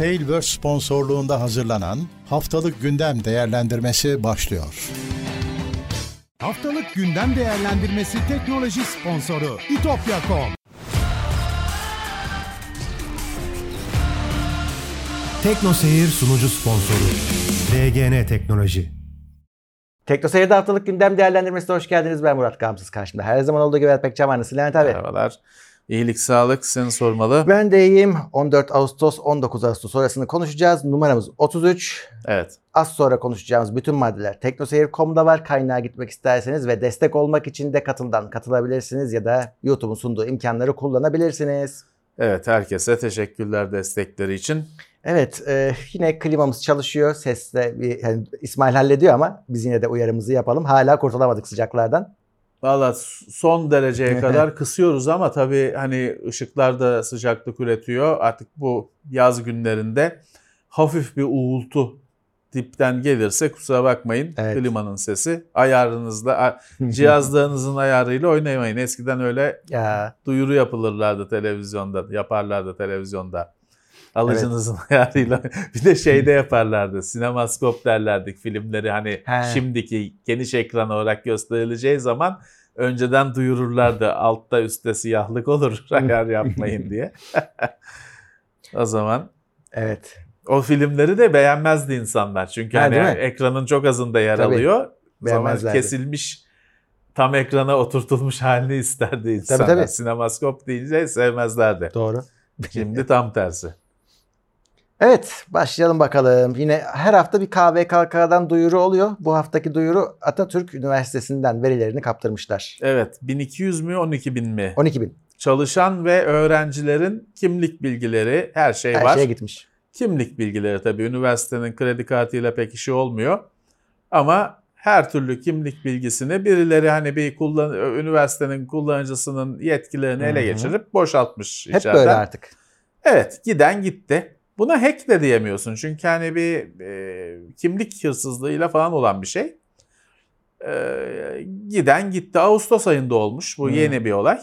Tailverse sponsorluğunda hazırlanan Haftalık Gündem Değerlendirmesi başlıyor. Haftalık gündem değerlendirmesi teknoloji sponsoru itopya.com. Tekno Seyir sunucu sponsoru DGN Teknoloji. Tekno Seyir'de haftalık gündem değerlendirmesine hoş geldiniz. Ben Murat Gamsız karşımda. Her zaman olduğu gibi var. Nasıl Levent abi? Merhabalar. İyilik, sağlık seni sormalı. Ben de iyiyim. 14 Ağustos, 19 Ağustos sonrasını konuşacağız. Numaramız 33. Evet. Az sonra konuşacağımız bütün maddeler teknoseyir.com'da var. Kaynağa gitmek isterseniz ve destek olmak için de katıldan katılabilirsiniz ya da YouTube'un sunduğu imkanları kullanabilirsiniz. Evet herkese teşekkürler destekleri için. Evet e, yine klimamız çalışıyor. Sesle bir, yani İsmail hallediyor ama biz yine de uyarımızı yapalım. Hala kurtulamadık sıcaklardan. Valla son dereceye kadar kısıyoruz ama tabii hani ışıklar da sıcaklık üretiyor. Artık bu yaz günlerinde hafif bir uğultu dipten gelirse kusura bakmayın Evet. klimanın sesi ayarınızda cihazlarınızın ayarıyla oynamayın. Eskiden öyle Ya duyuru yapılırlardı televizyonda yaparlardı televizyonda. Alıcınızın ayarıyla bir de şeyde yaparlardı. Sinemaskop derlerdik filmleri hani He. şimdiki geniş ekran olarak gösterileceği zaman önceden duyururlardı. Altta üstte siyahlık olur ayar yapmayın diye. o zaman evet. o filmleri de beğenmezdi insanlar. Çünkü Ha, hani ekranın çok azında yer Tabii. alıyor. Zaman kesilmiş tam ekrana oturtulmuş halini isterdi insanlar. tabii. Sinemaskop deyince sevmezlerdi. Doğru. Şimdi tam tersi. Evet başlayalım bakalım. Yine her hafta bir KVKK'dan duyuru oluyor. Bu haftaki duyuru Atatürk Üniversitesi'nden verilerini kaptırmışlar. Evet 1200 mü 12 bin mi? 12 bin. Çalışan ve öğrencilerin kimlik bilgileri her şey Her var. şeye gitmiş. Kimlik bilgileri tabii üniversitenin kredi kartıyla pek işi olmuyor. Ama her türlü kimlik bilgisini birileri hani bir kullan üniversitenin kullanıcısının yetkilerini ele Hı hı. geçirip boşaltmış Hep içeriden. böyle artık. Evet giden gitti. Buna hack de diyemiyorsun çünkü hani bir e, kimlik hırsızlığıyla falan olan bir şey. E, giden gitti. Ağustos ayında olmuş. Bu Hmm. yeni bir olay.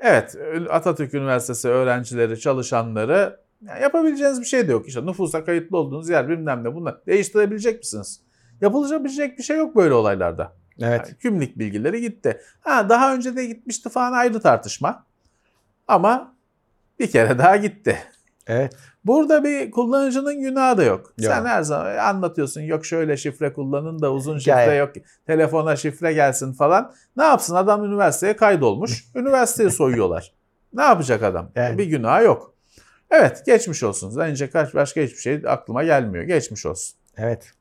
Evet Atatürk Üniversitesi öğrencileri, çalışanları ya yapabileceğiniz bir şey de yok. İşte nüfusa kayıtlı olduğunuz yer bilmem ne bunlar. Değiştirebilecek misiniz? Yapılabilecek bir şey yok böyle olaylarda. Evet. Yani kimlik bilgileri gitti. Ha daha önce de gitmişti falan ayrı tartışma. Ama bir kere daha gitti. Evet. Burada bir kullanıcının günahı da yok. Yok. Sen her zaman anlatıyorsun yok şöyle şifre kullanın da uzun şifre yok. Telefona şifre gelsin falan. Ne yapsın adam üniversiteye kaydolmuş. üniversiteyi soyuyorlar. Ne yapacak adam? Yani. Bir günah yok. Evet geçmiş olsun. Bence başka hiçbir şey aklıma gelmiyor. Geçmiş olsun. Evet.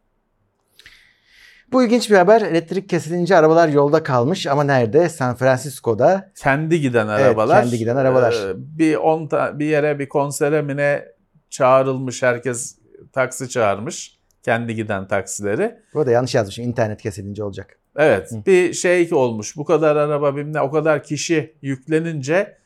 Bu ilginç bir haber. Elektrik kesilince arabalar yolda kalmış ama nerede? San Francisco'da. Kendi giden Evet, arabalar. kendi giden arabalar. e, bir on ta- bir yere bir konsere mi ne çağrılmış herkes taksi çağırmış. Kendi giden taksileri. Burada yanlış yazmışım. İnternet kesilince olacak. Evet Hı. bir şey olmuş bu kadar araba bilmem o kadar kişi yüklenince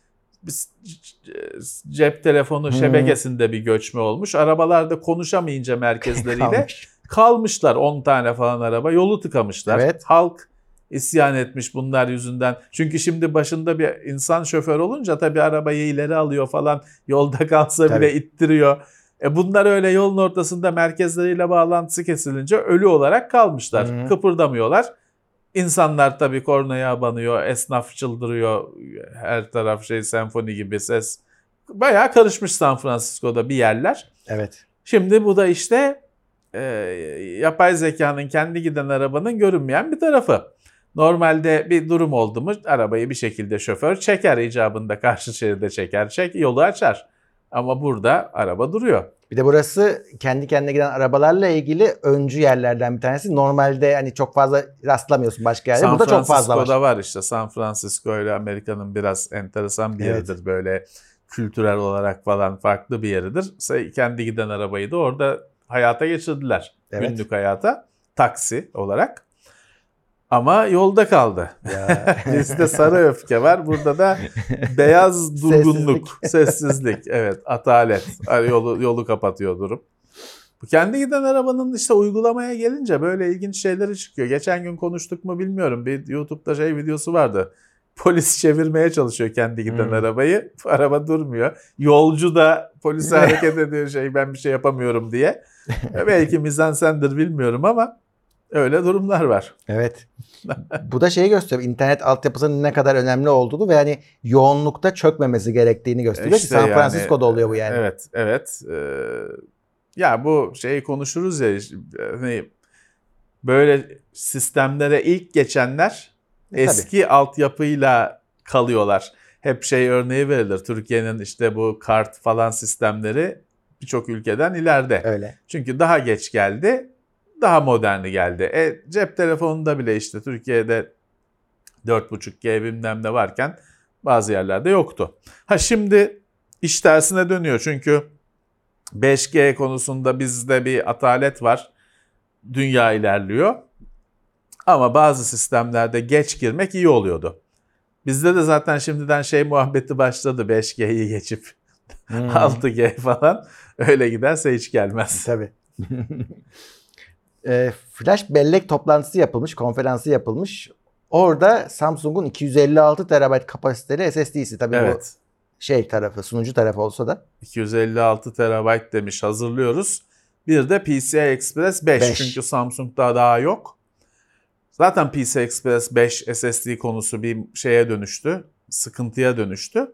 cep telefonu Hı. şebekesinde bir göçme olmuş. Arabalarda konuşamayınca merkezleriyle. Kalmışlar 10 tane falan araba yolu tıkamışlar. Evet. Halk isyan etmiş bunlar yüzünden. Çünkü şimdi başında bir insan şoför olunca tabii arabayı ileri alıyor falan yolda kalsa Tabii. bile ittiriyor. E bunlar öyle yolun ortasında merkezleriyle bağlantısı kesilince ölü olarak kalmışlar. Hı. Kıpırdamıyorlar. İnsanlar tabii kornaya abanıyor, esnaf çıldırıyor. Her taraf şey senfoni gibi ses. Bayağı karışmış San Francisco'da bir yerler. Evet. Şimdi bu da işte e, yapay zekanın kendi giden arabanın görünmeyen bir tarafı. Normalde bir durum oldu mu arabayı bir şekilde şoför çeker icabında karşı şeride çeker çek yolu açar. Ama burada araba duruyor. Bir de burası kendi kendine giden arabalarla ilgili öncü yerlerden bir tanesi. Normalde hani çok fazla rastlamıyorsun başka yerde. San Burada çok fazla var. Francisco'da var işte San Francisco ile Amerika'nın biraz enteresan bir Evet. yeridir böyle kültürel olarak falan farklı bir yeridir. Kendi giden arabayı da orada hayata geçirdiler. Evet. Günlük hayata taksi olarak. Ama yolda kaldı. Bizde sarı öfke var. Burada da beyaz durgunluk, sessizlik. Evet, atalet. Yolu, yolu kapatıyor durum. Bu kendi giden arabanın işte uygulamaya gelince böyle ilginç şeyleri çıkıyor. Geçen gün konuştuk mu bilmiyorum. Bir YouTube'da şey videosu vardı. Polis çevirmeye çalışıyor kendi giden Hmm. arabayı. Araba durmuyor. Yolcu da polise hareket ediyor şey ben bir şey yapamıyorum diye. Belki mizansendir bilmiyorum ama öyle durumlar var. Evet. Bu da şeyi gösteriyor. İnternet altyapısının ne kadar önemli olduğunu ve hani yoğunlukta çökmemesi gerektiğini gösteriyor. İşte San yani, Francisco'da oluyor bu yani. Evet, evet. Ee, ya bu şeyi konuşuruz ya hani böyle sistemlere ilk geçenler E, tabii. eski altyapıyla kalıyorlar. Hep şey örneği verilir. Türkiye'nin işte bu kart falan sistemleri birçok ülkeden ileride. Öyle. Çünkü daha geç geldi, daha moderni geldi. E, cep telefonunda bile işte Türkiye'de 4.5G bilmem ne varken bazı yerlerde yoktu. Ha şimdi iş tersine dönüyor çünkü 5G konusunda bizde bir atalet var. Dünya ilerliyor. Ama bazı sistemlerde geç girmek iyi oluyordu. Bizde de zaten şimdiden şey muhabbeti başladı 5G'yi geçip Hmm. 6G falan. Öyle giderse hiç gelmez. Tabii. e, flash bellek toplantısı yapılmış, konferansı yapılmış. Orada Samsung'un 256 TB kapasiteli SSD'si tabii bu Evet. şey tarafı, sunucu tarafı olsa da 256 terabayt demiş hazırlıyoruz. Bir de PCI Express 5. Beş. Çünkü Samsung'da daha yok. Zaten PCI Express 5 SSD konusu bir şeye dönüştü. Sıkıntıya dönüştü.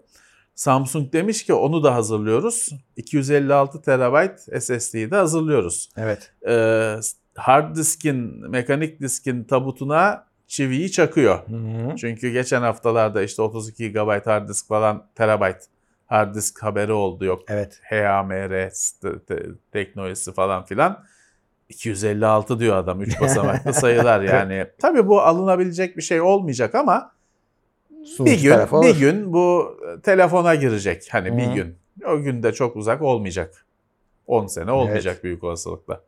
Samsung demiş ki onu da hazırlıyoruz. 256 terabayt SSD'yi de hazırlıyoruz. evet. Ee, hard diskin, mekanik diskin tabutuna çiviyi çakıyor. Çünkü geçen haftalarda işte 32 GB hard disk falan terabayt hard disk haberi oldu yok. Evet. HAMR te- te- teknolojisi falan filan. 256 diyor adam 3 basamaklı sayılar yani. Tabii bu alınabilecek bir şey olmayacak ama Sunucu bir gün bir gün bu telefona girecek. Hani bir Hı. gün. O gün de çok uzak olmayacak. 10 sene olmayacak Evet. büyük olasılıkla.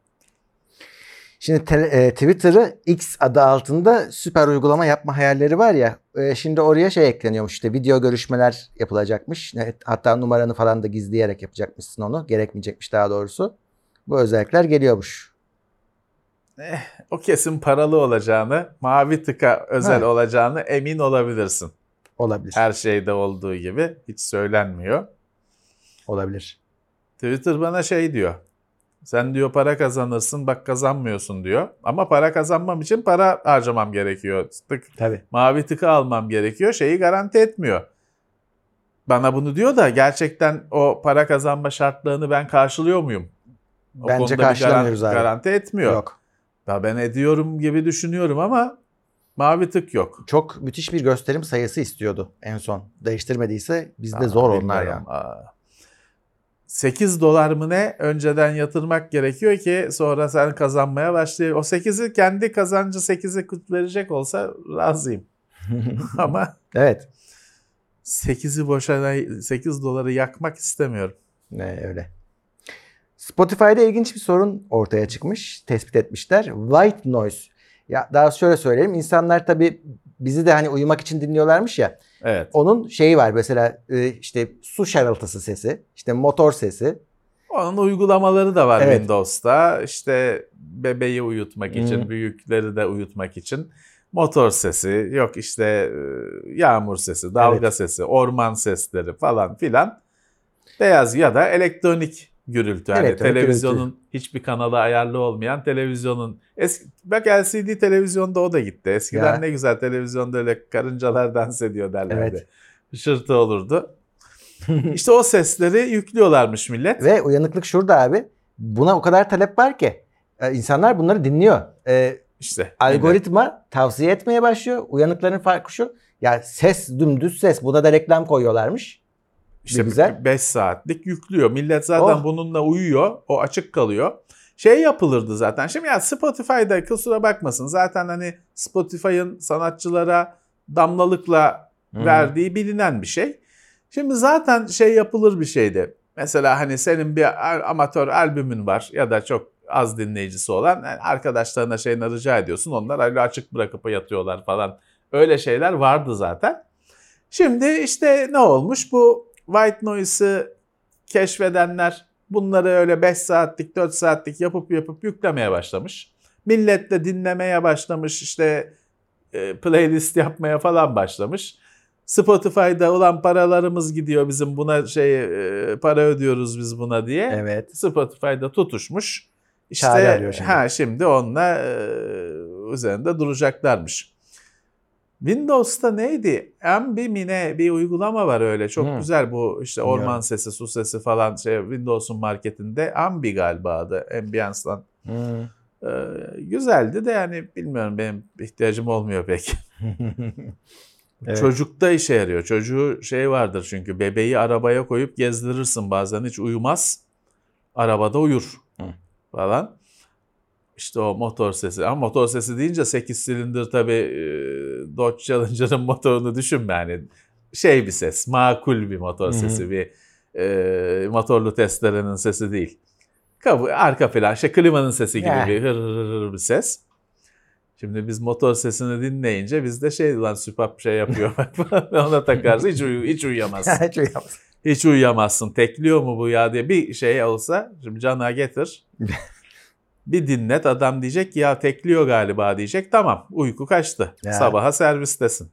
Şimdi te- e, Twitter'ı X adı altında süper uygulama yapma hayalleri var ya. e, şimdi oraya şey ekleniyormuş işte video görüşmeler yapılacakmış. Hatta numaranı falan da gizleyerek yapacakmışsın onu. Gerekmeyecekmiş daha doğrusu. Bu özellikler geliyormuş. O kesin paralı olacağını, mavi tıka özel Ha. olacağını emin olabilirsin. Olabilir. Her şeyde olduğu gibi hiç söylenmiyor. Olabilir. Twitter bana şey diyor. Sen diyor para kazanırsın bak kazanmıyorsun diyor. Ama para kazanmam için para harcamam gerekiyor. Tık, Tabii. mavi tıkı almam gerekiyor. Şeyi garanti etmiyor. Bana bunu diyor da gerçekten o para kazanma şartlarını ben karşılıyor muyum? O Bence konuda bir karşılamıyoruz garan- abi. Garanti etmiyor. Yok. Ya ben ediyorum gibi düşünüyorum ama mavi tık yok. Çok müthiş bir gösterim sayısı istiyordu en son. Değiştirmediyse bizde Aa, zor onlar ya. Aa. 8 dolar mı ne önceden yatırmak gerekiyor ki sonra sen kazanmaya başlayır. O 8'i kendi kazancı 8'i verecek olsa razıyım. Ama Evet. 8'i boşuna 8 doları yakmak istemiyorum. Ne öyle. Spotify'da ilginç bir sorun ortaya çıkmış. Tespit etmişler. White noise. Ya daha şöyle söyleyeyim. İnsanlar tabii bizi de hani uyumak için dinliyorlarmış ya. Evet. Onun şeyi var mesela e, işte su şarıltısı sesi, işte motor sesi. Onun uygulamaları da var Evet. Windows'ta. İşte bebeği uyutmak için, Hı. büyükleri de uyutmak için. Motor sesi, yok işte e, yağmur sesi, dalga Evet. sesi, orman sesleri falan filan. Beyaz ya da elektronik gürültü. Hani Elektronik televizyonun hiçbir kanalı ayarlı olmayan televizyonun eski bak LCD televizyonda o da gitti. Eskiden Ya. ne güzel televizyonda öyle karıncalar dans ediyor derlerdi. Evet. Hışırtı olurdu. işte o sesleri yüklüyorlarmış millet. Ve uyanıklık şurada abi. Buna o kadar talep var ki e, insanlar bunları dinliyor. E, İşte algoritma tavsiye etmeye başlıyor. Uyanıkların farkı şu. Ya ses dümdüz ses. Buna da reklam koyuyorlarmış. İşte güzel. 5 saatlik yüklüyor. Millet zaten Oh. bununla uyuyor. O açık kalıyor. Şey yapılırdı zaten. Şimdi ya Spotify'da kusura bakmasın. Zaten hani Spotify'ın sanatçılara damlalıkla Hı. verdiği bilinen bir şey. Şimdi zaten şey yapılır bir şeydi. Mesela hani senin bir amatör albümün var ya da çok az dinleyicisi olan yani arkadaşlarına şeyini rica ediyorsun. Onlar öyle açık bırakıp yatıyorlar falan. Öyle şeyler vardı zaten. Şimdi işte ne olmuş? Bu white noise'ı keşfedenler bunları öyle 5 saatlik 4 saatlik yapıp yapıp yüklemeye başlamış. Millet de dinlemeye başlamış işte e, playlist yapmaya falan başlamış. Spotify'da olan paralarımız gidiyor bizim buna şey e, para ödüyoruz biz buna diye. Evet. Spotify'da tutuşmuş. İşte şimdi. ha şimdi onunla e, üzerinde duracaklarmış. Windows'ta neydi? Ambi mi ne bir uygulama var öyle. Çok Hmm. güzel bu işte orman Bilmiyorum. sesi, su sesi falan şey Windows'un marketinde Ambi galiba adı Ambience'dan. Hmm. Ee, güzeldi de yani bilmiyorum benim ihtiyacım olmuyor pek. Evet. Çocukta işe yarıyor. Çocuğu şey vardır çünkü bebeği arabaya koyup gezdirirsin bazen hiç uyumaz. Arabada uyur Hı. falan. İşte o motor sesi. Ama motor sesi deyince 8 silindir tabii e, Dodge Challenger'ın motorunu düşünme yani. Şey bir ses, makul bir motor Hı hı. sesi, bir e, motorlu testerenin sesi değil. Kapı, arka plan, işte klimanın sesi gibi Ya. bir hır hır hır bir ses. Şimdi biz motor sesini dinleyince biz de şey lan süpap şey yapıyor. Ona takarsın hiç, uyu, hiç uyuyamazsın. Hiç uyuyamaz. Hiç uyuyamazsın. Tekliyor mu bu ya diye bir şey olsa şimdi cana getir. Bir dinlet adam diyecek ki ya tekliyor galiba diyecek. Tamam uyku kaçtı. Ya. Sabaha servistesin.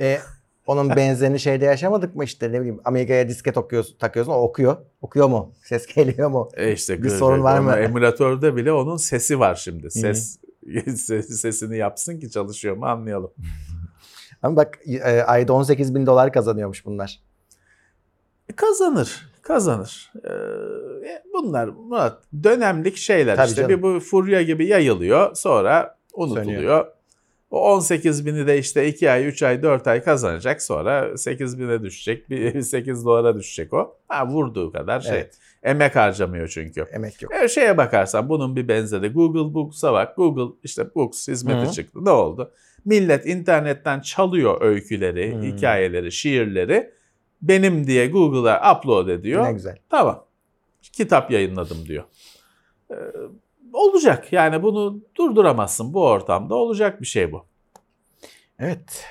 E, onun benzerini şeyde yaşamadık mı işte ne bileyim Amiga'ya disket okuyorsun, takıyorsun o okuyor. Okuyor mu? Ses geliyor mu? E işte Bir sorun var mı? Emülatörde bile onun sesi var şimdi. Ses ses- sesini yapsın ki çalışıyor mu anlayalım. Ama bak e, ayda 18 bin dolar kazanıyormuş bunlar. E, Kazanır. Kazanır. Ee, bunlar Murat dönemlik şeyler Tabii işte. canım. Bir bu furya gibi yayılıyor sonra unutuluyor. Sönüyor. O 18 bini de işte 2 ay, 3 ay, 4 ay kazanacak. Sonra 8 bine düşecek. Bir 8 dolara düşecek o. Ha, vurduğu kadar şey. Evet. Emek harcamıyor çünkü. Emek yok. E, şeye bakarsan bunun bir benzeri Google Books'a bak. Google işte Books hizmeti Hı. çıktı. Ne oldu? Millet internetten çalıyor öyküleri, Hı. hikayeleri, şiirleri. Benim diye Google'a upload ediyor. Ne güzel. Tamam. Kitap yayınladım diyor. Ee, olacak. Yani bunu durduramazsın bu ortamda. Olacak bir şey bu. Evet.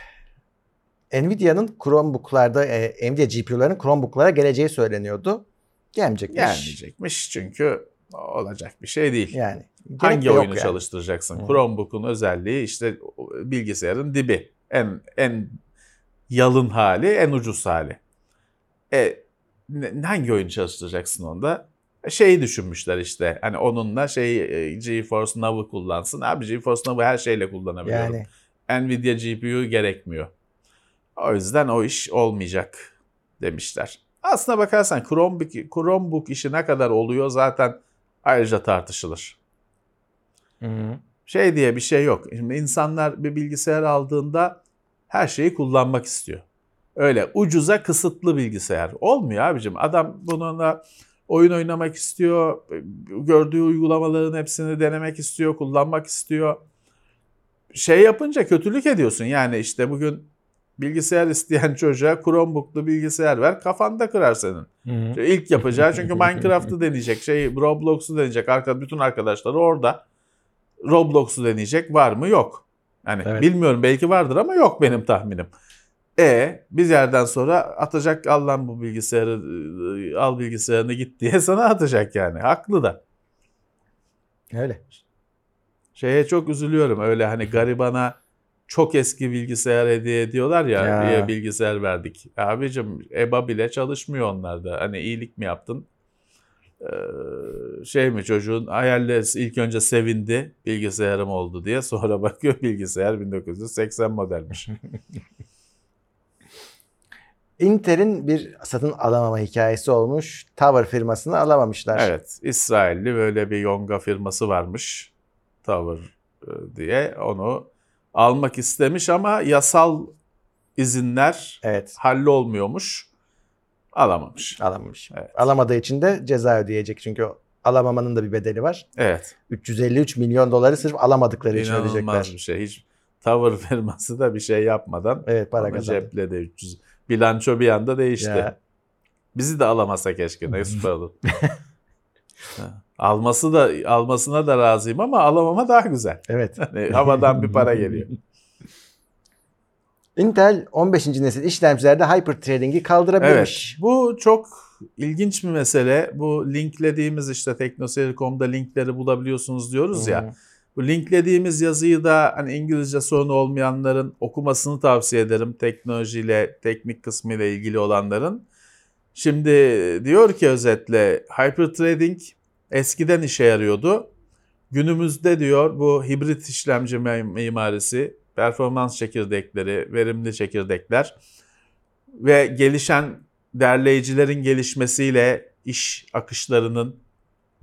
Nvidia'nın Chromebook'larda, e, Nvidia GPU'ların Chromebook'lara geleceği söyleniyordu. Gelmeyecekmiş. Gelmeyecekmiş çünkü olacak bir şey değil. Yani. Hangi oyunu yani. çalıştıracaksın? Hı. Chromebook'un özelliği işte bilgisayarın dibi. En en yalın hali, en ucuz hali. E hangi oyunu çalıştıracaksın onda? Şeyi düşünmüşler işte. Hani onunla şey e, GeForce Now'ı kullansın. Abi GeForce Now'ı her şeyle kullanabiliyorum. Yani Nvidia GPU gerekmiyor. O yüzden o iş olmayacak demişler. Aslına bakarsan Chromebook, Chromebook işi ne kadar oluyor zaten ayrıca tartışılır. Hı. Şey diye bir şey yok. Şimdi insanlar bir bilgisayar aldığında her şeyi kullanmak istiyor. Öyle ucuza kısıtlı bilgisayar. Olmuyor abicim. Adam bununla oyun oynamak istiyor. Gördüğü uygulamaların hepsini denemek istiyor, kullanmak istiyor. Şey yapınca kötülük ediyorsun. Yani işte bugün bilgisayar isteyen çocuğa Chromebook'lu bilgisayar ver kafanda kırar senin. İlk yapacağı çünkü Minecraft'ı deneyecek, şey Roblox'u deneyecek. Arka bütün arkadaşları orada. Roblox'u deneyecek var mı? Yok. Yani Evet. bilmiyorum belki vardır ama yok benim tahminim. E bir yerden sonra atacak al lan bu bilgisayarı al bilgisayarını git diye sana atacak yani. Haklı da. Öyle. Şeye çok üzülüyorum öyle hani garibana çok eski bilgisayar hediye ediyorlar ya, Ya. diye bilgisayar verdik. Abicim EBA bile çalışmıyor onlarda. Hani iyilik mi yaptın? Ee, şey mi çocuğun hayalleri ilk önce sevindi bilgisayarım oldu diye sonra bakıyor bilgisayar 1980 modelmiş. Intel'in bir satın alamama hikayesi olmuş. Tower firmasını alamamışlar. evet İsrailli böyle bir yonga firması varmış Tower e, diye onu almak istemiş ama yasal izinler Evet. hallolmuyormuş. Alamamış. Alamamış. Evet. Alamadığı için de ceza ödeyecek. Çünkü alamamanın da bir bedeli var. Evet. 353 milyon doları sırf alamadıkları için İnanılmaz ödeyecekler. bir şey. Hiç Tower firması da bir şey yapmadan Evet para ama kazandı. ceple de 300. Bilanço bir anda değişti. Ya. Bizi de alamasa keşke. Ne süper olur. Alması da almasına da razıyım ama alamama daha güzel. Evet. Hani havadan bir para geliyor. Intel 15. nesil işlemcilerde hyperthreading'i Evet. kaldırabilirmiş. Bu çok ilginç bir mesele. Bu linklediğimiz işte teknoseyir.com'da linkleri bulabiliyorsunuz diyoruz ya. Bu linklediğimiz yazıyı da hani İngilizce sorunu olmayanların okumasını tavsiye ederim. Teknolojiyle, teknik kısmı ile ilgili olanların. Şimdi diyor ki özetle hyperthreading eskiden işe yarıyordu. Günümüzde diyor bu hibrit işlemci mimarisi, performans çekirdekleri, verimli çekirdekler ve gelişen derleyicilerin gelişmesiyle iş akışlarının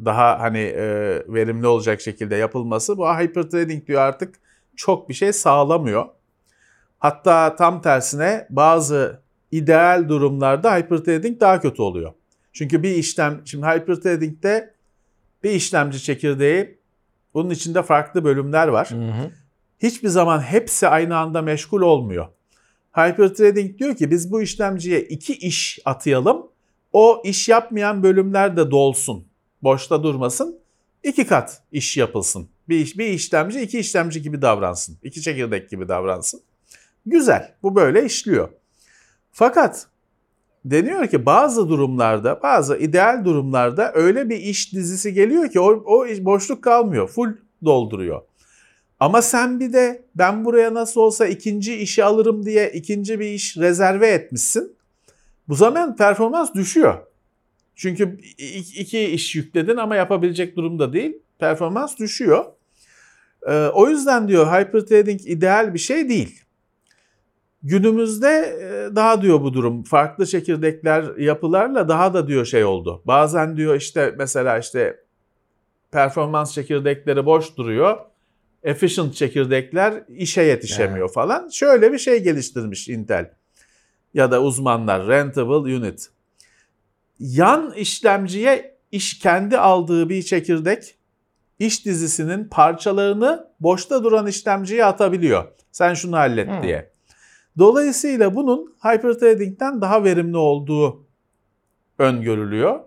daha hani e, verimli olacak şekilde yapılması bu hyperthreading diyor artık çok bir şey sağlamıyor. Hatta tam tersine bazı ideal durumlarda hyperthreading daha kötü oluyor. Çünkü bir işlem, şimdi hyperthreading'de bir işlemci çekirdeği bunun içinde farklı bölümler var. Hı hı. Hiçbir zaman hepsi aynı anda meşgul olmuyor. Hyperthreading diyor ki biz bu işlemciye iki iş atayalım. O iş yapmayan bölümler de dolsun. Boşta durmasın. İki kat iş yapılsın. Bir, iş, bir işlemci iki işlemci gibi davransın. iki çekirdek gibi davransın. Güzel. Bu böyle işliyor. Fakat deniyor ki bazı durumlarda, bazı ideal durumlarda öyle bir iş dizisi geliyor ki o, o boşluk kalmıyor. Full dolduruyor. Ama sen bir de ben buraya nasıl olsa ikinci işi alırım diye ikinci bir iş rezerve etmişsin. Bu zaman performans düşüyor. Çünkü iki iş yükledin ama yapabilecek durumda değil. Performans düşüyor. Ee, o yüzden diyor hyperthreading ideal bir şey değil. Günümüzde e, daha diyor bu durum. Farklı çekirdekler yapılarla daha da diyor şey oldu. Bazen diyor işte mesela işte performans çekirdekleri boş duruyor. Efficient çekirdekler işe yetişemiyor Evet. falan. Şöyle bir şey geliştirmiş Intel ya da uzmanlar Rentable Unit. Yan işlemciye iş kendi aldığı bir çekirdek iş dizisinin parçalarını boşta duran işlemciye atabiliyor. Sen şunu hallet Hmm. diye. Dolayısıyla bunun hyperthreading'den daha verimli olduğu öngörülüyor.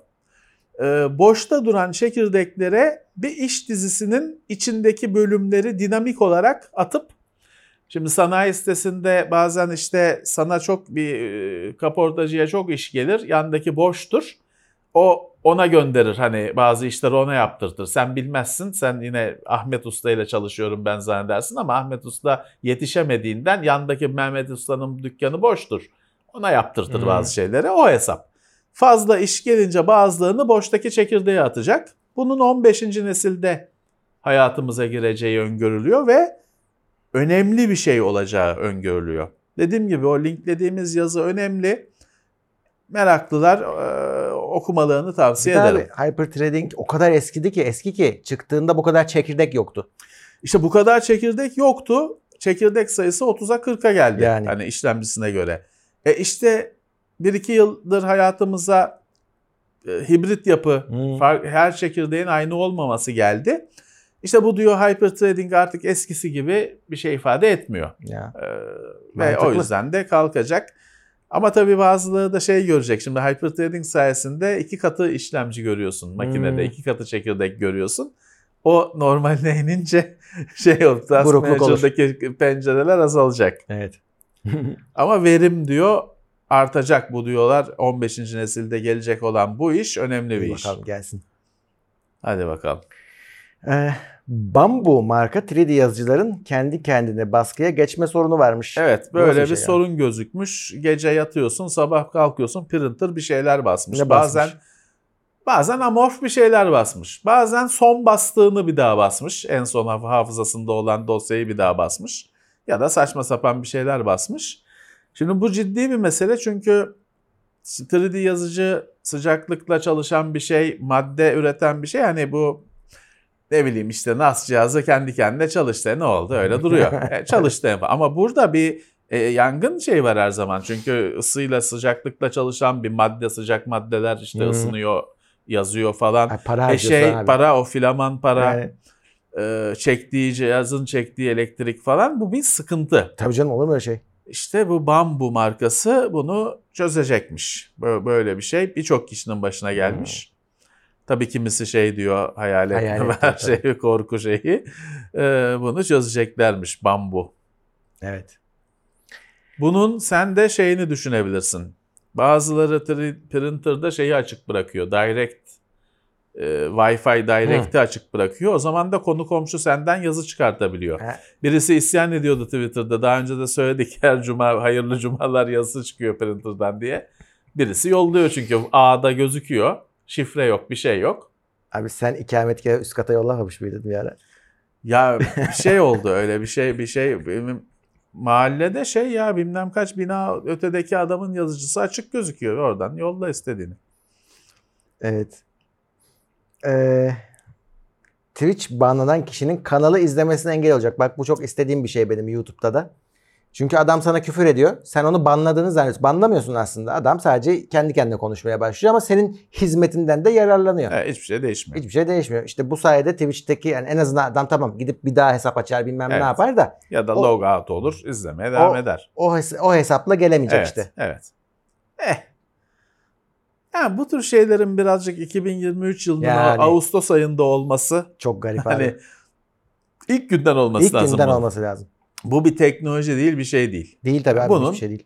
Ee, boşta duran çekirdeklere bir iş dizisinin içindeki bölümleri dinamik olarak atıp Şimdi sanayi sitesinde bazen işte sana çok bir e, kaportacıya çok iş gelir. Yandaki boştur. O ona gönderir hani bazı işleri ona yaptırtır. Sen bilmezsin. Sen yine Ahmet Usta ile çalışıyorum ben zannedersin ama Ahmet Usta yetişemediğinden yandaki Mehmet Usta'nın dükkanı boştur. Ona yaptırtır Hmm. bazı şeyleri. O hesap. Fazla iş gelince bazılarını boştaki çekirdeğe atacak. Bunun 15. nesilde hayatımıza gireceği öngörülüyor ve önemli bir şey olacağı öngörülüyor. Dediğim gibi o linklediğimiz yazı önemli. Meraklılar e, okumalarını tavsiye de ederim. hyperthreading o kadar eskidi ki eski ki çıktığında bu kadar çekirdek yoktu. İşte bu kadar çekirdek yoktu. Çekirdek sayısı 30'a 40'a geldi. Yani. Hani işlemcisine göre. E işte 1-2 yıldır hayatımıza e, hibrit yapı, Hmm. her çekirdeğin aynı olmaması geldi. İşte bu diyor hyperthreading artık eskisi gibi bir şey ifade etmiyor. Ya. Ee, ve o yüzden de kalkacak. Ama tabii bazıları da şey görecek. Şimdi hyperthreading sayesinde iki katı işlemci görüyorsun. Makinede Hmm. iki katı çekirdek görüyorsun. O normaline inince şey o Task pencereler azalacak. Evet. Ama verim diyor artacak bu diyorlar. 15. nesilde gelecek olan bu iş önemli bir İyi iş. bakalım gelsin. Hadi bakalım. Ee, Bambu marka 3D yazıcıların kendi kendine baskıya geçme sorunu varmış. Evet Bu nasıl böyle bir bir şey sorun gözükmüş. Gece yatıyorsun sabah kalkıyorsun printer bir şeyler basmış. Ne basmış? Bazen bazen amorf bir şeyler basmış. Bazen son bastığını bir daha basmış. En son haf- hafızasında olan dosyayı bir daha basmış. Ya da saçma sapan bir şeyler basmış. Şimdi bu ciddi bir mesele çünkü 3D yazıcı sıcaklıkla çalışan bir şey, madde üreten bir şey. Hani bu ne bileyim işte NAS cihazı kendi kendine çalıştı. Ne oldu? Öyle duruyor. E, çalıştı. Ama burada bir e, yangın şey var her zaman. Çünkü ısıyla sıcaklıkla çalışan bir madde, sıcak maddeler işte Hı. ısınıyor, yazıyor falan. Ay, para E şey abi. para o filaman para Yani, e, çektiği cihazın çektiği elektrik falan bu bir sıkıntı. tabii canım olur mu öyle şey? İşte bu Bambu markası bunu çözecekmiş. Bö- Böyle bir şey birçok kişinin başına gelmiş. Tabii kimisi şey diyor hayalet, Hayalet her şeyi korku şeyi. Ee, bunu çözeceklermiş Bambu. Evet. Bunun sen de şeyini düşünebilirsin. Bazıları printer'da şeyi açık bırakıyor. Direct e, Wi-Fi Direct'i açık bırakıyor. O zaman da konu komşu senden yazı çıkartabiliyor. Ha. Birisi isyan ediyordu Twitter'da. Daha önce de söyledik her cuma hayırlı cumalar yazısı çıkıyor printer'dan diye. Birisi yolluyor çünkü A'da gözüküyor. Şifre yok, bir şey yok. Abi sen ikametgahı üst kata yollamamış mıydın bir ara? Ya bir şey oldu öyle bir şey bir şey benim mahallede şey ya bilmem kaç bina ötedeki adamın yazıcısı açık gözüküyor oradan yolla istediğini. Evet. Ee, Twitch banlanan kişinin kanalı izlemesine engel olacak. Bak bu çok istediğim bir şey benim YouTube'da da. Çünkü adam sana küfür ediyor. Sen onu banladığını zannediyorsun. Banlamıyorsun aslında. Adam sadece kendi kendine konuşmaya başlıyor ama senin hizmetinden de yararlanıyor. Evet, hiçbir şey değişmiyor. Hiçbir şey değişmiyor. İşte bu sayede Twitch'teki yani en azından adam tamam gidip bir daha hesap açar bilmem Evet. ne yapar da Ya da O- log out olur izlemeye devam O- eder. o, hes- o hesapla gelemeyecek Evet, işte. evet. Eh. Yani bu tür şeylerin birazcık 2023 yılının Yani. Ağustos ayında olması Çok garip hani abi. ilk günden olması İlk lazım. günden bunun. olması lazım. Bu bir teknoloji değil bir şey değil. Değil tabii abi Bunun- hiçbir şey değil.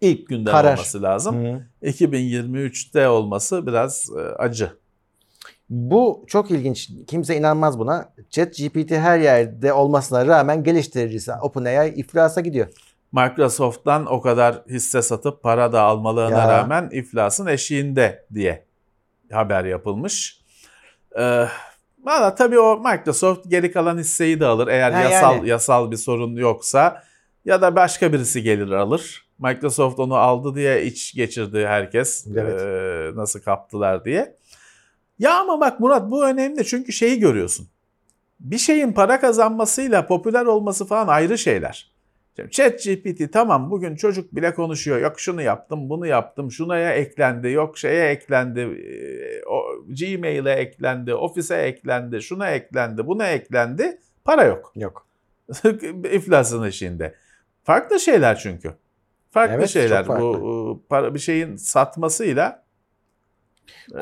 İlk Karar. olması lazım. Hı. 2023'te olması biraz e, acı. Bu çok ilginç. Kimse inanmaz buna. ChatGPT her yerde olmasına rağmen geliştiricisi OpenAI iflasa gidiyor. Microsoft'tan o kadar hisse satıp para da almalarına Ya. rağmen iflasın eşiğinde diye haber yapılmış. Ee, Valla tabii o Microsoft geri kalan hisseyi de alır eğer Ha, yasal yani. yasal bir sorun yoksa ya da başka birisi gelir alır. Microsoft onu aldı diye iç geçirdi herkes Evet. ee, nasıl kaptılar diye. Ya ama bak Murat bu önemli çünkü şeyi görüyorsun. Bir şeyin para kazanmasıyla popüler olması falan ayrı şeyler. Şimdi ChatGPT tamam bugün çocuk bile konuşuyor. Yok şunu yaptım, bunu yaptım, şunaya eklendi, yok şeye eklendi, o Gmail'e eklendi, ofise eklendi, şuna eklendi, buna eklendi. Para yok. Yok. İflasın eşiğinde. Farklı şeyler çünkü. Farklı Evet, şeyler. farklı. Bu para bir şeyin satmasıyla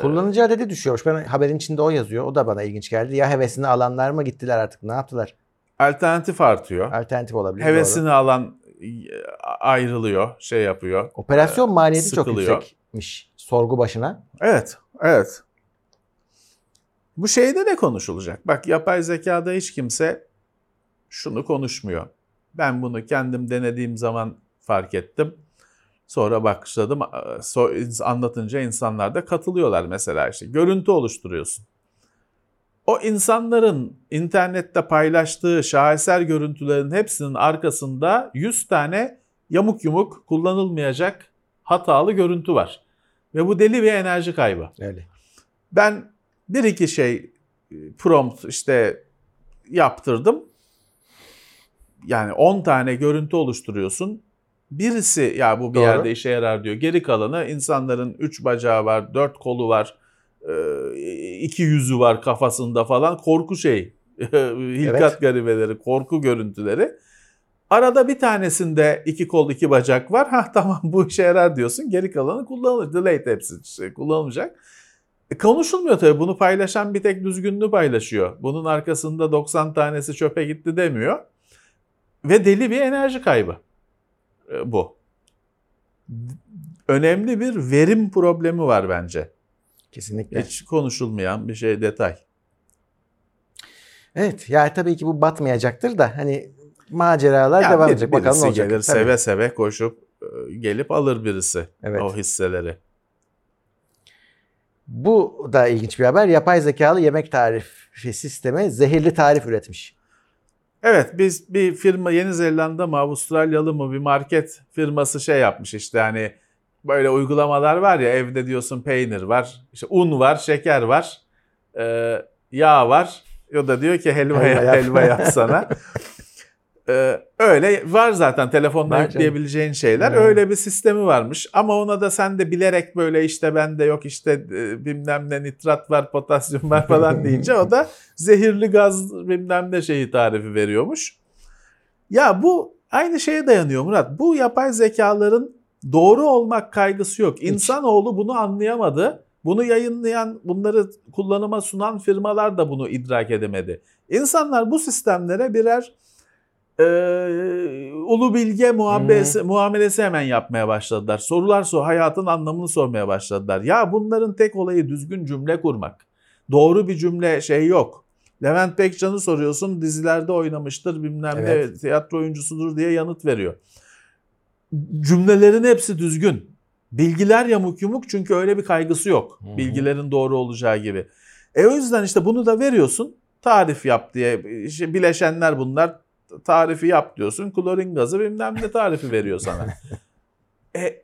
Kullanıcı adedi düşüyormuş. Ben haberin içinde o yazıyor. O da bana ilginç geldi. Ya hevesini alanlar mı gittiler artık? Ne yaptılar? Alternatif artıyor. Alternatif olabilir. Hevesini doğru. alan e, ayrılıyor, şey yapıyor. Operasyon maliyeti çok sıkılıyor. yüksekmiş. Sorgu başına. Evet, evet. Bu şeyde de konuşulacak. Bak yapay zekada hiç kimse şunu konuşmuyor. Ben bunu kendim denediğim zaman fark ettim. Sonra başladım so- anlatınca insanlar da katılıyorlar mesela işte. Görüntü oluşturuyorsun. O insanların internette paylaştığı şaheser görüntülerin hepsinin arkasında 100 tane yamuk yumuk kullanılmayacak hatalı görüntü var. Ve bu deli bir enerji kaybı. Öyle. Ben bir iki şey e, prompt işte yaptırdım. Yani 10 tane görüntü oluşturuyorsun. Birisi ya bu bir Doğru. yerde işe yarar diyor. Geri kalanı insanların 3 bacağı var, 4 kolu var, 2 yüzü var kafasında falan. Korku şey. Hilkat Evet. garibeleri, korku görüntüleri. Arada bir tanesinde iki kol iki bacak var. Ha tamam bu işe yarar diyorsun. Geri kalanı kullanılır. Delete hepsi şey, kullanılacak. E, konuşulmuyor tabii. Bunu paylaşan bir tek düzgünlüğü paylaşıyor. Bunun arkasında 90 tanesi çöpe gitti demiyor. Ve deli bir enerji kaybı e, bu. Önemli bir verim problemi var bence. Kesinlikle. Hiç konuşulmayan bir şey detay. Evet. Yani tabii ki bu batmayacaktır da hani maceralar Ya devam bir- edecek. Bakalım ne olacak. gelir Tabii. seve seve koşup e, gelip alır birisi Evet. o hisseleri. Bu da ilginç bir haber. Yapay zekalı yemek tarifi sistemi zehirli tarif üretmiş. Evet biz bir firma Yeni Zelanda mı Avustralyalı mı bir market firması şey yapmış işte hani böyle uygulamalar var ya evde diyorsun peynir var, işte un var, şeker var, e, yağ var. O da diyor ki helva, Helva yap. helva yap sana. E, öyle var zaten canım. yükleyebileceğin şeyler. Evet. Öyle bir sistemi varmış ama ona da sen de bilerek böyle işte bende yok işte e, bilmem ne nitrat var, potasyum var falan deyince o da zehirli gaz bilmem ne şeyi tarifi veriyormuş. Ya bu aynı şeye dayanıyor Murat. Bu yapay zekaların doğru olmak kaygısı yok. İnsanoğlu bunu anlayamadı. Bunu yayınlayan, bunları kullanıma sunan firmalar da bunu idrak edemedi. İnsanlar bu sistemlere birer e, ulu bilge muhabbesi, muamelesi hemen yapmaya başladılar. Sorular sor, hayatın anlamını sormaya başladılar. Ya bunların tek olayı düzgün cümle kurmak. doğru bir cümle şey yok. Levent Bekcan'ı soruyorsun dizilerde oynamıştır bilmem Evet. ne tiyatro oyuncusudur diye yanıt veriyor. Cümlelerin hepsi düzgün. Bilgiler yamuk yumuk çünkü öyle bir kaygısı yok. Hı hı. Bilgilerin doğru olacağı gibi. E o yüzden işte bunu da veriyorsun. Tarif yap diye. İşte bileşenler bunlar. Tarifi yap diyorsun. Klorin gazı bilmem ne tarifi veriyor sana. e,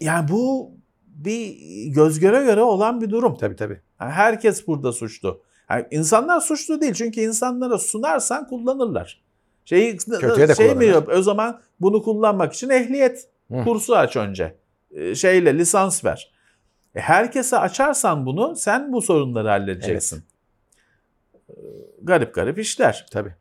yani bu bir göz göre göre olan bir durum. Tabii tabii. Yani herkes burada suçlu. Yani insanlar suçlu değil çünkü insanlara sunarsan kullanırlar. Şeyi Kötüye de şey mi yap? O zaman bunu kullanmak için ehliyet Hı. kursu aç önce. Ee, Şeyle lisans ver. E herkese açarsan bunu sen bu sorunları halledeceksin. Ee, Garip garip işler. Tabii.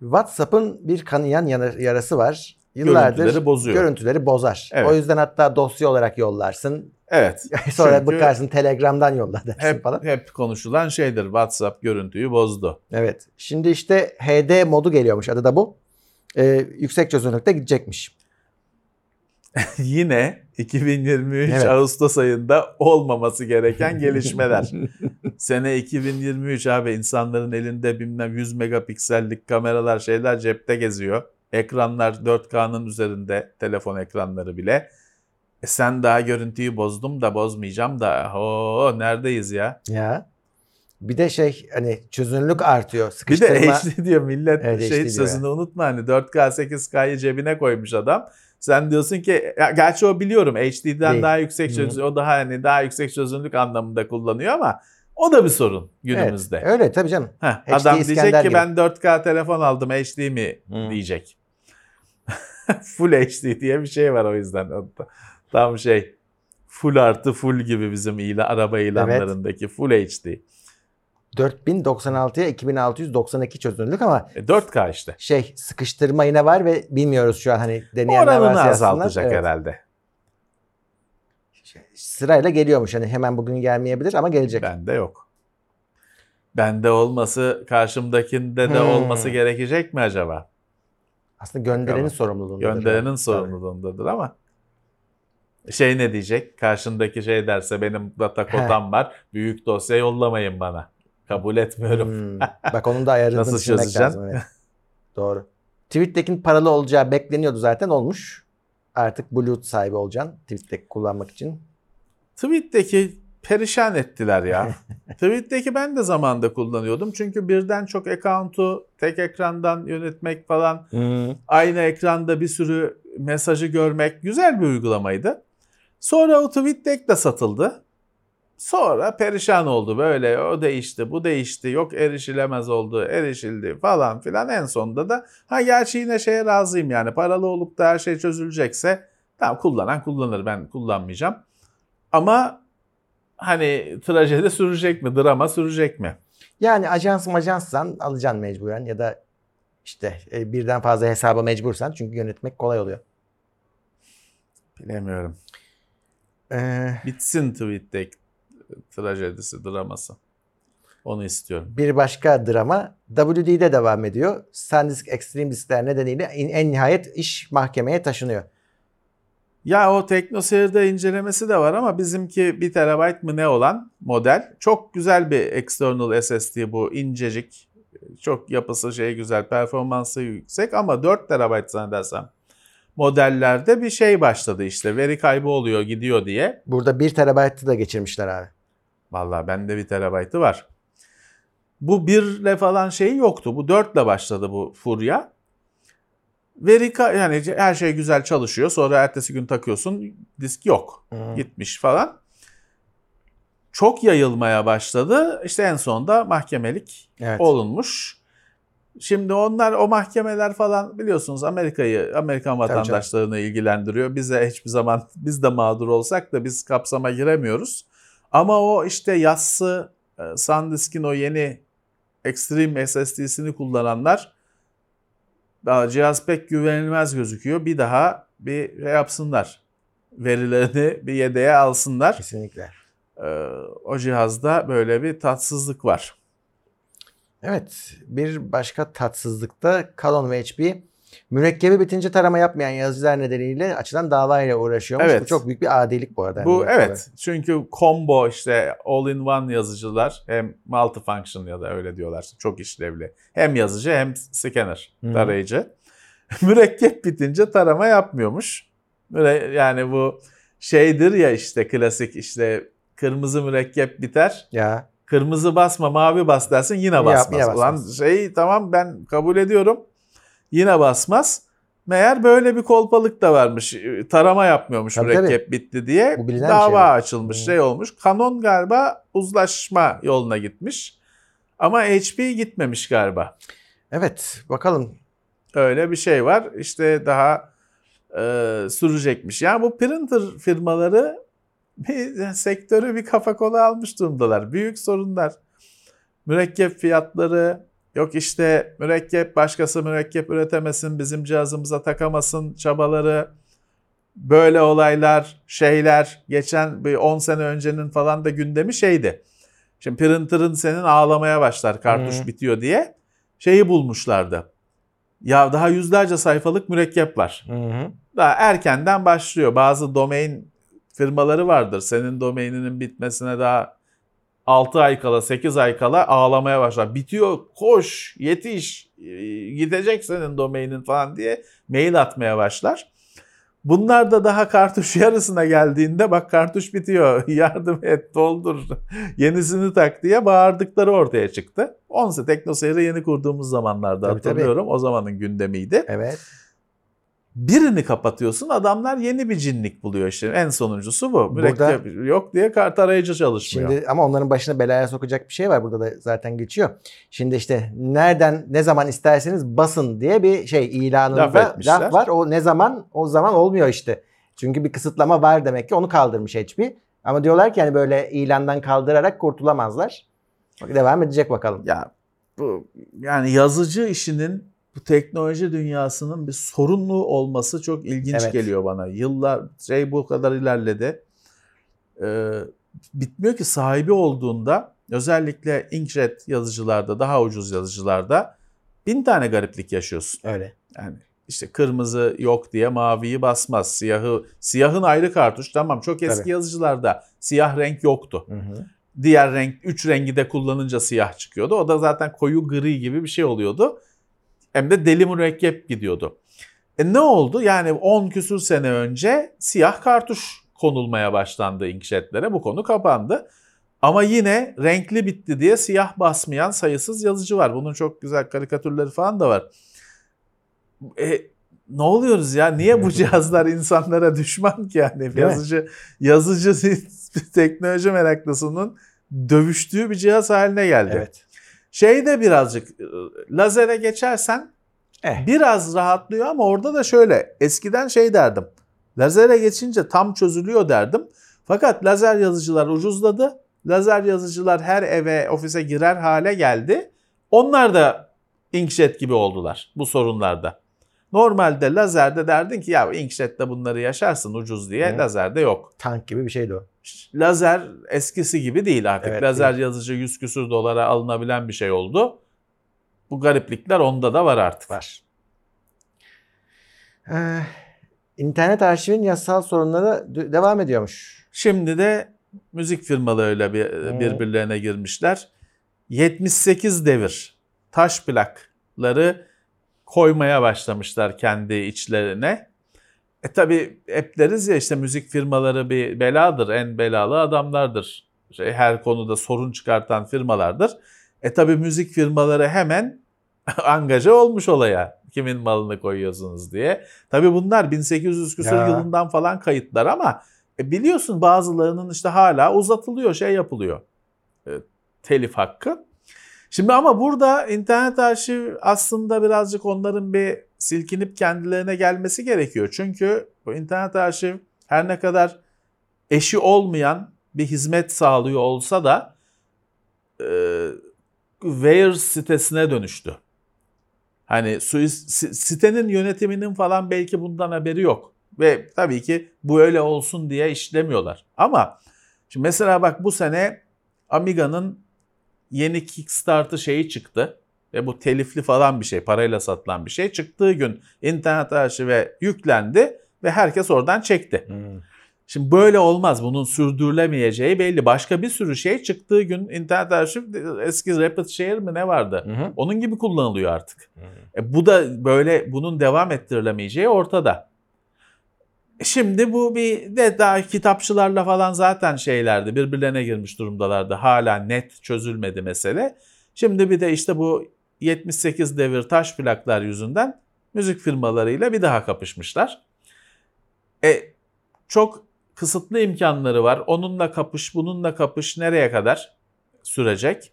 WhatsApp'ın bir kanayan yarası var. Yıllardır Görüntüleri bozuyor. görüntüleri bozar. Evet. O yüzden hatta dosya olarak yollarsın. Evet. Sonra bakarsın Telegram'dan yolla dersin Hep, falan. hep konuşulan şeydir. WhatsApp görüntüyü bozdu. Evet. Şimdi işte HD modu geliyormuş. Adı da bu. Ee, yüksek çözünürlükte gidecekmiş. Yine 2023 Evet. Ağustos ayında olmaması gereken gelişmeler. Sene 2023 abi insanların elinde bilmem 100 megapiksellik kameralar şeyler cepte geziyor. Ekranlar 4K'nın üzerinde telefon ekranları bile. E sen daha görüntüyü bozdum da bozmayacağım da. Oo neredeyiz ya? Ya. Bir de şey hani çözünürlük artıyor. Bir Sıkıştırma. de HD diyor millet Evet, HD şey diyor sözünü unutma hani 4K 8K'yı cebine koymuş adam. Sen diyorsun ki ya gerçi o biliyorum HD'den Değil. daha yüksek çözünürlük o daha hani daha yüksek çözünürlük anlamında kullanıyor ama o da bir sorun günümüzde. Evet, öyle tabii canım. Heh, HD adam diyecek İskender ki gibi. ben 4K telefon aldım HD mi Hı. diyecek. full HD diye bir şey var o yüzden. Tam şey full artı full gibi bizim ilan, araba ilanlarındaki full HD. 4096'ya 2692 çözünürlük ama E, 4K işte. şey sıkıştırma yine var ve bilmiyoruz şu an hani deneyenler Oranını varsa azaltacak Evet. herhalde. Sırayla geliyormuş hani hemen bugün gelmeyebilir ama gelecek. Bende yok. Bende olması karşımdakinde de Hmm. olması gerekecek mi acaba? Aslında gönderenin sorumluluğundadır. Gönderenin Tabii. sorumluluğundadır ama şey ne diyecek? Karşındaki şey derse benim data kotam var. Büyük dosya yollamayın bana. Kabul etmiyorum. Hmm. Bak onun da ayarını Nasıl çözeceksin? lazım. Evet. Doğru. Tweet'tekin paralı olacağı bekleniyordu zaten olmuş. Artık Bluetooth sahibi olacaksın Tweet'teki kullanmak için. Tweet'teki perişan ettiler ya. Tweet'teki ben de zamanda kullanıyordum. Çünkü birden çok account'u tek ekrandan yönetmek falan aynı ekranda bir sürü mesajı görmek güzel bir uygulamaydı. Sonra o TweetDeck de satıldı. Sonra perişan oldu böyle o değişti bu değişti yok erişilemez oldu erişildi falan filan en sonunda da ha gerçi yine şeye razıyım yani paralı olup da her şey çözülecekse tamam kullanan kullanır ben kullanmayacağım. Ama hani trajedi sürecek mi drama sürecek mi? Yani ajans majanssan alacaksın mecburen ya da işte e, birden fazla hesaba mecbursan çünkü yönetmek kolay oluyor. Bilemiyorum. Ee, Bitsin TweetDeck trajedisi draması. Onu istiyorum. bir başka drama WD'de devam ediyor. SanDisk Extreme diskler nedeniyle en, en nihayet iş mahkemeye taşınıyor. Ya o TeknoSeyir'de incelemesi de var ama bizimki 1 terabayt mı ne olan model. Çok güzel bir external SSD bu incecik. Çok yapısı şey güzel, performansı yüksek ama 4 terabayt zannedersem modellerde bir şey başladı işte. Veri kaybı oluyor gidiyor diye. Burada 1 terabaytı da geçirmişler abi. Vallahi bende 1 terabaytı var. Bu 1 ile falan şeyi yoktu. Bu 4 ile başladı bu furya. Veri yani her şey güzel çalışıyor. Sonra ertesi gün takıyorsun disk yok. Gitmiş falan. Çok yayılmaya başladı. İşte en sonunda mahkemelik Evet. olunmuş. Şimdi onlar o mahkemeler falan biliyorsunuz Amerika'yı Amerikan vatandaşlarını ilgilendiriyor. Bize hiçbir zaman biz de mağdur olsak da biz kapsama giremiyoruz. Ama o işte yassı e, SanDisk'in o yeni Extreme SSD'sini kullananlar "Aa, cihaz pek güvenilmez gözüküyor. Bir daha bir şey yapsınlar. Verilerini bir yedeğe alsınlar. Kesinlikle. Ee, o cihazda böyle bir tatsızlık var. Evet. Bir başka tatsızlıkta Canon ve HP Mürekkebi bitince tarama yapmayan yazıcılar nedeniyle açılan davayla uğraşıyormuş. Evet. Bu çok büyük bir adilik bu arada. Bu Yani evet. Çünkü combo işte all-in-one yazıcılar hem multifunction ya da öyle diyorlar. Çok işlevli. Hem yazıcı hem scanner Hı hı. tarayıcı. Mürekkep bitince tarama yapmıyormuş. Yani bu şeydir ya işte klasik işte kırmızı mürekkep biter. Ya Kırmızı basma mavi bas dersin yine Yine- basmaz. yine Ulan basmaz. şey tamam ben kabul ediyorum. Yine basmaz. Meğer böyle bir kolpalık da varmış. Tarama yapmıyormuş Tabii, mürekkep bitti diye. Bu bir Dava şey. açılmış Hı. şey olmuş. Canon galiba uzlaşma yoluna gitmiş. Ama HP gitmemiş galiba. evet bakalım. Öyle bir şey var. İşte daha e, sürecekmiş. Yani bu printer firmaları bir, sektörü bir kafa kola almış durumdalar. Büyük sorunlar. Mürekkep fiyatları, yok işte mürekkep başkası mürekkep üretemesin, bizim cihazımıza takamasın çabaları. Böyle olaylar, şeyler geçen bir 10 sene öncenin falan da gündemi şeydi. Şimdi printer'ın senin ağlamaya başlar kartuş Hı. bitiyor diye şeyi bulmuşlardı. Ya daha yüzlerce sayfalık mürekkep var. Hı hı. Daha erkenden başlıyor. Bazı domain firmaları vardır. Senin domaininin bitmesine daha 6 ay kala, 8 ay kala ağlamaya başlar. Bitiyor, koş, yetiş, e, gidecek senin domainin falan diye mail atmaya başlar. Bunlar da daha kartuş yarısına geldiğinde bak kartuş bitiyor, yardım et, doldur, yenisini tak diye bağırdıkları ortaya çıktı. Onse TeknoSeyir'i yeni kurduğumuz zamanlarda Tabii, tabii. hatırlıyorum. O zamanın gündemiydi. Evet. Birini kapatıyorsun adamlar yeni bir cinlik buluyor işte. En sonuncusu bu. Mürekkep yok diye kart arayıcı çalışmıyor. Şimdi ama onların başına belaya sokacak bir şey var burada da zaten geçiyor. Şimdi işte nereden ne zaman isterseniz basın diye bir şey ilanında Laf laf, etmişler. var. O ne zaman o zaman olmuyor işte. Çünkü bir kısıtlama var demek ki onu kaldırmış HP. Ama diyorlar ki hani böyle ilandan kaldırarak kurtulamazlar. Bak devam edecek bakalım. Ya bu yani yazıcı işinin bu teknoloji dünyasının bir sorunlu olması çok ilginç Evet. geliyor bana. Yıllar şey bu kadar ilerledi. Ee, bitmiyor ki sahibi olduğunda özellikle inkjet yazıcılarda daha ucuz yazıcılarda bin tane gariplik yaşıyorsun. Öyle. Yani işte kırmızı yok diye maviyi basmaz. Siyahı siyahın ayrı kartuş tamam çok eski Tabii. yazıcılarda siyah renk yoktu. Hı hı. Diğer renk 3 rengi de kullanınca siyah çıkıyordu. O da zaten koyu gri gibi bir şey oluyordu. Hem de deli mürekkep gidiyordu. E ne oldu? Yani 10 küsür sene önce siyah kartuş konulmaya başlandı inkjetlere. Bu konu kapandı. Ama yine renkli bitti diye siyah basmayan sayısız yazıcı var. Bunun çok güzel karikatürleri falan da var. E, ne oluyoruz ya? Niye bu cihazlar insanlara düşman ki yani? mi? yazıcı yazıcı teknoloji meraklısının dövüştüğü bir cihaz haline geldi. Evet. Şeyde birazcık e, lazere geçersen Eh. biraz rahatlıyor ama orada da şöyle eskiden şey derdim. Lazere geçince tam çözülüyor derdim. Fakat lazer yazıcılar ucuzladı. Lazer yazıcılar her eve, ofise girer hale geldi. Onlar da inkjet gibi oldular bu sorunlarda. Normalde lazerde derdin ki ya inkjette bunları yaşarsın ucuz diye. Hı. Lazerde yok. Tank gibi bir şeydi o. Lazer eskisi gibi değil artık. Evet, Lazer değil. yazıcı 100 küsür dolara alınabilen bir şey oldu. Bu gariplikler onda da var artık. Var. Ee, internet arşivin yasal sorunları devam ediyormuş. Şimdi de müzik firmalarıyla bir, Hmm. birbirlerine girmişler. 78 devir taş plakları koymaya başlamışlar kendi içlerine. E tabi hep deriz ya işte müzik firmaları bir beladır, en belalı adamlardır. Şey, her konuda sorun çıkartan firmalardır. E tabi müzik firmaları hemen angaja olmuş olaya. Kimin malını koyuyorsunuz diye. Tabi bunlar 1800 küsur Ya. yılından falan kayıtlar ama e biliyorsun bazılarının işte hala uzatılıyor, şey yapılıyor. E, telif hakkı. Şimdi ama burada internet arşiv aslında birazcık onların bir silkinip kendilerine gelmesi gerekiyor. Çünkü bu internet arşiv her ne kadar eşi olmayan bir hizmet sağlıyor olsa da e, Wire sitesine dönüştü. Hani sitenin yönetiminin falan belki bundan haberi yok. Ve tabii ki bu öyle olsun diye işlemiyorlar. Ama şimdi mesela bak bu sene Amiga'nın yeni Kickstart'ı şeyi çıktı. ve bu telifli falan bir şey, parayla satılan bir şey. Çıktığı gün internet arşive yüklendi ve herkes oradan çekti. Şimdi böyle olmaz. Bunun sürdürülemeyeceği belli. Başka bir sürü şey çıktığı gün internet arşiv eski Rapid Share mi ne vardı? Hı hı. Onun gibi kullanılıyor artık. E, bu da böyle bunun devam ettirilemeyeceği ortada. Şimdi bu bir de daha kitapçılarla falan zaten şeylerdi birbirlerine girmiş durumdalardı. Hala net çözülmedi mesele. Şimdi bir de işte bu 78 devir taş plaklar yüzünden müzik firmalarıyla bir daha kapışmışlar. E, çok kısıtlı imkanları var. Onunla kapış, bununla kapış nereye kadar sürecek?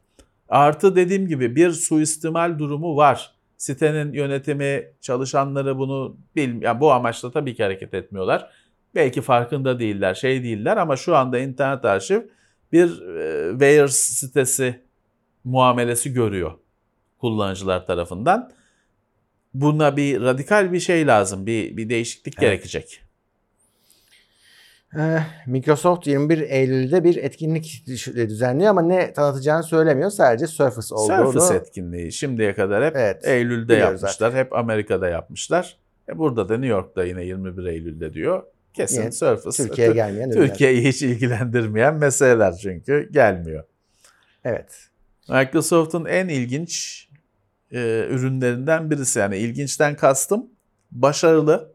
Artı dediğim gibi bir suistimal durumu var. Sitenin yönetimi, çalışanları bunu bil, yani bu amaçla tabii ki hareket etmiyorlar. Belki farkında değiller, şey değiller ama şu anda internet arşiv bir e, Wire sitesi muamelesi görüyor kullanıcılar tarafından. Buna bir radikal bir şey lazım, bir, bir değişiklik Evet. gerekecek. Eh, Microsoft 21 Eylül'de bir etkinlik düş- düzenliyor ama ne tanıtacağını söylemiyor. Sadece Surface olduğunu. Surface etkinliği şimdiye kadar hep Evet, Eylül'de yapmışlar. Hep Amerika'da yapmışlar. E burada da New York'ta yine 21 Eylül'de diyor. Kesin Yine Surface. Türkiye'ye gelmeyen. Türkiye'yi hiç ilgilendirmeyen meseleler çünkü gelmiyor. Evet. Microsoft'un en ilginç e, ürünlerinden birisi. Yani ilginçten kastım başarılı.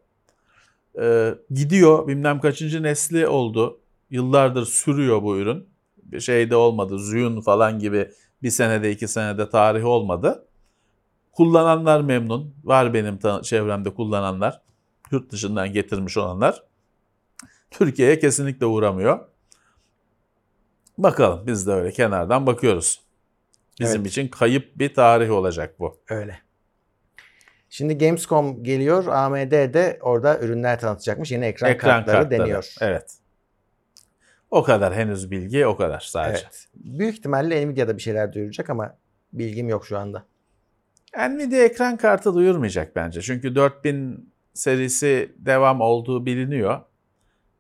E, gidiyor bilmem kaçıncı nesli oldu. Yıllardır sürüyor bu ürün. Bir şeyde olmadı. Zuyun falan gibi bir senede iki senede tarihi olmadı. Kullananlar memnun. Var benim çevremde kullananlar. Yurt dışından getirmiş olanlar. Türkiye'ye kesinlikle uğramıyor. Bakalım biz de öyle kenardan bakıyoruz. Bizim Evet. için kayıp bir tarih olacak bu. Öyle. Şimdi Gamescom geliyor. AMD de orada ürünler tanıtacakmış. Yeni ekran, kartları, deniyor. Evet. O kadar henüz bilgi o kadar sadece. Evet. Büyük ihtimalle Nvidia'da bir şeyler duyuracak ama bilgim yok şu anda. Nvidia ekran kartı duyurmayacak bence. Çünkü 4000 serisi devam olduğu biliniyor.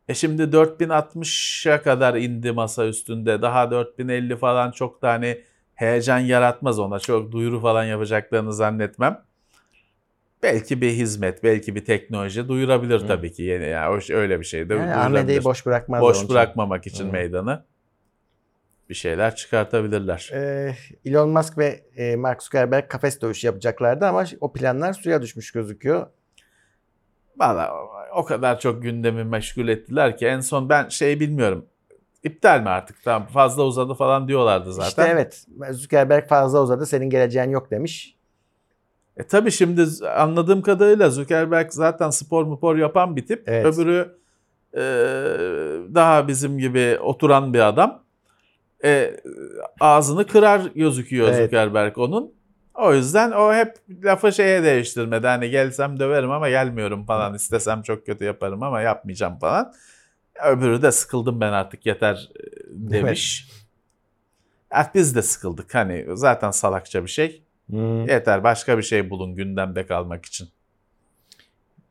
E şimdi 4060'a kadar indi masa üstünde. Daha 4050 falan çok da hani heyecan yaratmaz ona. Çok duyuru falan yapacaklarını zannetmem. Belki bir hizmet, belki bir teknoloji duyurabilir tabii ki. Yani o- öyle bir şey de Yani boş bırakmazlar onun boş için. bırakmamak için Hı. meydanı bir şeyler çıkartabilirler. Ee, Elon Musk ve e, Mark Zuckerberg kafes dövüşü yapacaklardı ama o planlar suya düşmüş gözüküyor. Valla o kadar çok gündemi meşgul ettiler ki en son ben şey bilmiyorum. İptal mi artık? Tamam fazla uzadı falan diyorlardı zaten. İşte evet Zuckerberg fazla uzadı senin geleceğin yok demiş. E tabii şimdi anladığım kadarıyla Zuckerberg zaten spor mupor yapan bir tip. Evet. Öbürü e, daha bizim gibi oturan bir adam. E, ağzını kırar gözüküyor Evet. Zuckerberg onun. O yüzden o hep lafı şeye değiştirmedi. Hani gelsem döverim ama gelmiyorum falan. İstesem çok kötü yaparım ama yapmayacağım falan. Öbürü de sıkıldım ben artık yeter e, demiş. Evet. Biz de sıkıldık. Hani zaten salakça bir şey. Yeter başka bir şey bulun gündemde kalmak için.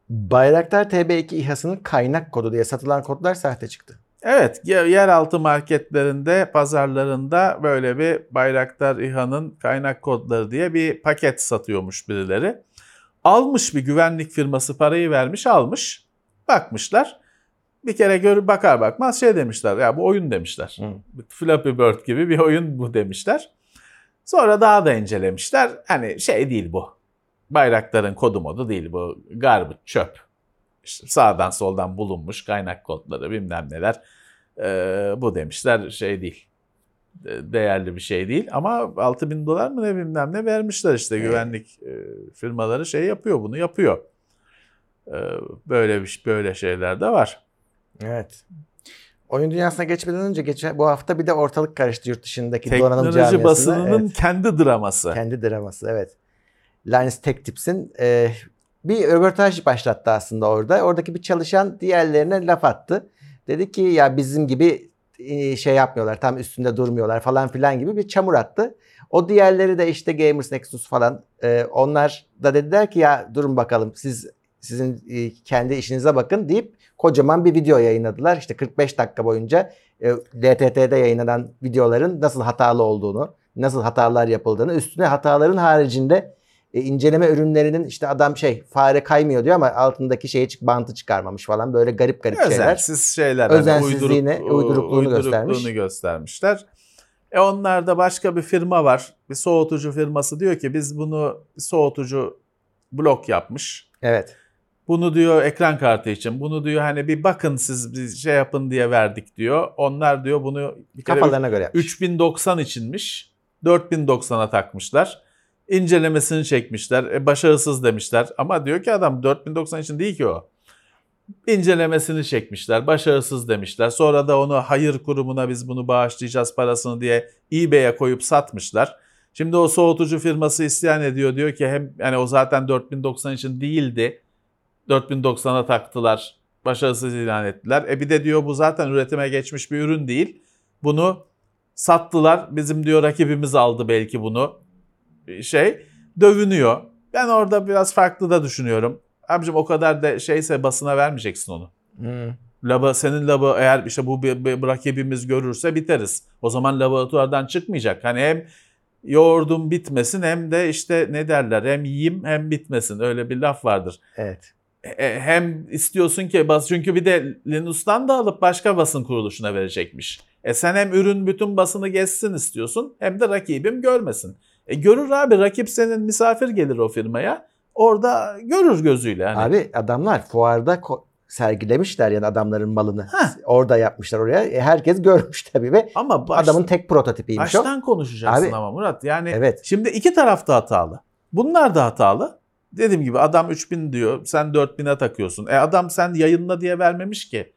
Bayraktar TB2 İHA'sının kaynak kodu diye satılan kodlar sahte çıktı. Evet ye- yeraltı marketlerinde pazarlarında böyle bir Bayraktar İHA'nın kaynak kodları diye bir paket satıyormuş birileri. Almış bir güvenlik firması parayı vermiş almış. Bakmışlar. Bir kere gör bakar bakmaz şey demişler ya bu oyun demişler. Flappy Bird gibi bir oyun bu demişler. Sonra daha da incelemişler. Hani şey değil bu. Bayraktar'ın kodu modu değil bu. Garbage çöp. İşte sağdan soldan bulunmuş kaynak kodları bilmem neler. Ee, bu demişler şey değil. De- Değerli bir şey değil ama 6000 bin dolar mı ne bilmem ne vermişler işte Evet. güvenlik e, firmaları şey yapıyor bunu yapıyor. Ee, böyle bir böyle şeyler de var. Evet. Oyun dünyasına geçmeden önce geçen bu hafta bir de ortalık karıştı yurt dışındaki donanım Teknoloji camiasında. basınının Evet. kendi draması. Kendi draması evet. Linus Tech Tips'in e, bir röportaj başlattı aslında orada. Oradaki bir çalışan diğerlerine laf attı. Dedi ki ya bizim gibi e, şey yapmıyorlar tam üstünde durmuyorlar falan filan gibi bir çamur attı. O diğerleri de işte Gamers Nexus falan e, onlar da dediler ki ya durun bakalım siz sizin kendi işinize bakın deyip kocaman bir video yayınladılar. İşte 45 dakika boyunca e, LTT'de yayınlanan videoların nasıl hatalı olduğunu, nasıl hatalar yapıldığını, üstüne hataların haricinde e, inceleme ürünlerinin işte adam şey fare kaymıyor diyor ama altındaki şeyi çık bantı çıkarmamış falan böyle garip garip şeyler. Özensiz şeyler. Özensizliğine, uydurukluğunu göstermiş. göstermişler. E onlarda başka bir firma var. Bir soğutucu firması diyor ki biz bunu soğutucu blok yapmış. Evet. Bunu diyor ekran kartı için. Bunu diyor hani bir bakın siz bir şey yapın diye verdik diyor. Onlar diyor bunu bir kere Kafalarına göre yapmış. 3090 içinmiş. 4090'a takmışlar. İncelemesini çekmişler. E, başarısız demişler. Ama diyor ki adam 4090 için değil ki o. İncelemesini çekmişler. Başarısız demişler. Sonra da onu hayır kurumuna biz bunu bağışlayacağız parasını diye eBay'e koyup satmışlar. Şimdi o soğutucu firması isyan ediyor. Diyor ki hem yani o zaten 4090 için değildi. 4090'a taktılar. Başarısız ilan ettiler. E bir de diyor bu zaten üretime geçmiş bir ürün değil. Bunu sattılar. Bizim diyor rakibimiz aldı belki bunu. Şey dövünüyor. Ben orada biraz farklı da düşünüyorum. Abicim o kadar da şeyse basına vermeyeceksin onu. Hmm. Laba, senin laba eğer işte bu bir, bir rakibimiz görürse biteriz. O zaman laboratuvardan çıkmayacak. Hani hem yoğurdum bitmesin hem de işte ne derler hem yiyeyim hem bitmesin. Öyle bir laf vardır. Evet. E, hem istiyorsun ki bas çünkü bir de Linus'tan da alıp başka basın kuruluşuna verecekmiş. E sen hem ürün bütün basını geçsin istiyorsun hem de rakibim görmesin. E görür abi rakip senin misafir gelir o firmaya. Orada görür gözüyle. Hani. Abi adamlar fuarda sergilemişler yani adamların malını. Heh. Orada yapmışlar oraya. E, herkes görmüş tabii ve Ama baş, adamın tek prototipiymiş o. baştan konuşacaksın Abi- ama Murat. Yani Evet. şimdi iki taraf da hatalı. Bunlar da hatalı. Dediğim gibi adam 3000 diyor sen 4000'e takıyorsun. E adam sen yayınla diye vermemiş ki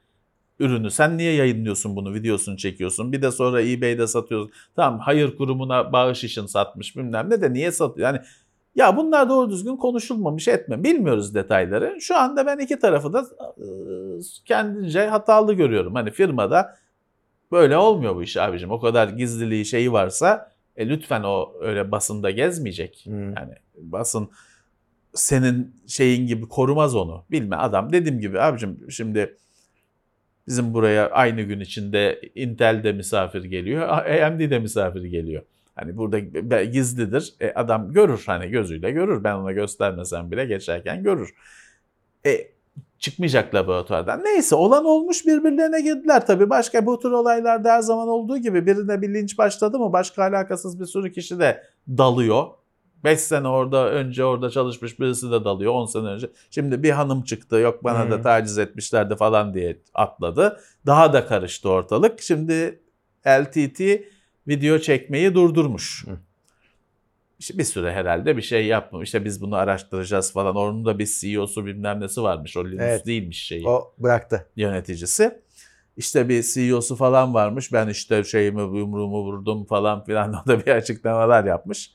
ürünü. Sen niye yayınlıyorsun bunu videosunu çekiyorsun. Bir de sonra eBay'de satıyorsun. Tamam hayır kurumuna bağış için satmış bilmem ne de niye satıyor. Yani ya bunlar doğru düzgün konuşulmamış etme. Bilmiyoruz detayları. Şu anda ben iki tarafı da e, kendince hatalı görüyorum. Hani firmada böyle olmuyor bu iş abicim. O kadar gizliliği şeyi varsa e, lütfen o öyle basında gezmeyecek. Hmm. Yani basın senin şeyin gibi korumaz onu. Bilme adam dediğim gibi abicim şimdi bizim buraya aynı gün içinde Intel de misafir geliyor, AMD de misafir geliyor. Hani burada gizlidir. E, adam görür hani gözüyle görür. Ben ona göstermesem bile geçerken görür. E, çıkmayacak laboratuvardan. Neyse olan olmuş birbirlerine girdiler tabii. Başka bu tür olaylarda her zaman olduğu gibi birine bir linç başladı mı başka alakasız bir sürü kişi de dalıyor. 5 sene orada önce orada çalışmış birisi de dalıyor 10 sene önce. Şimdi bir hanım çıktı yok bana da Hmm. taciz etmişlerdi falan diye atladı. Daha da karıştı ortalık. Şimdi LTT video çekmeyi durdurmuş. Hı. İşte bir süre herhalde bir şey yapmamış. İşte biz bunu araştıracağız falan. Onun da bir CEO'su bilmem nesi varmış. O Linus Evet. değilmiş şeyi O bıraktı. yöneticisi. İşte bir CEO'su falan varmış. Ben işte şeyimi yumruğumu vurdum falan filan o da bir açıklamalar yapmış.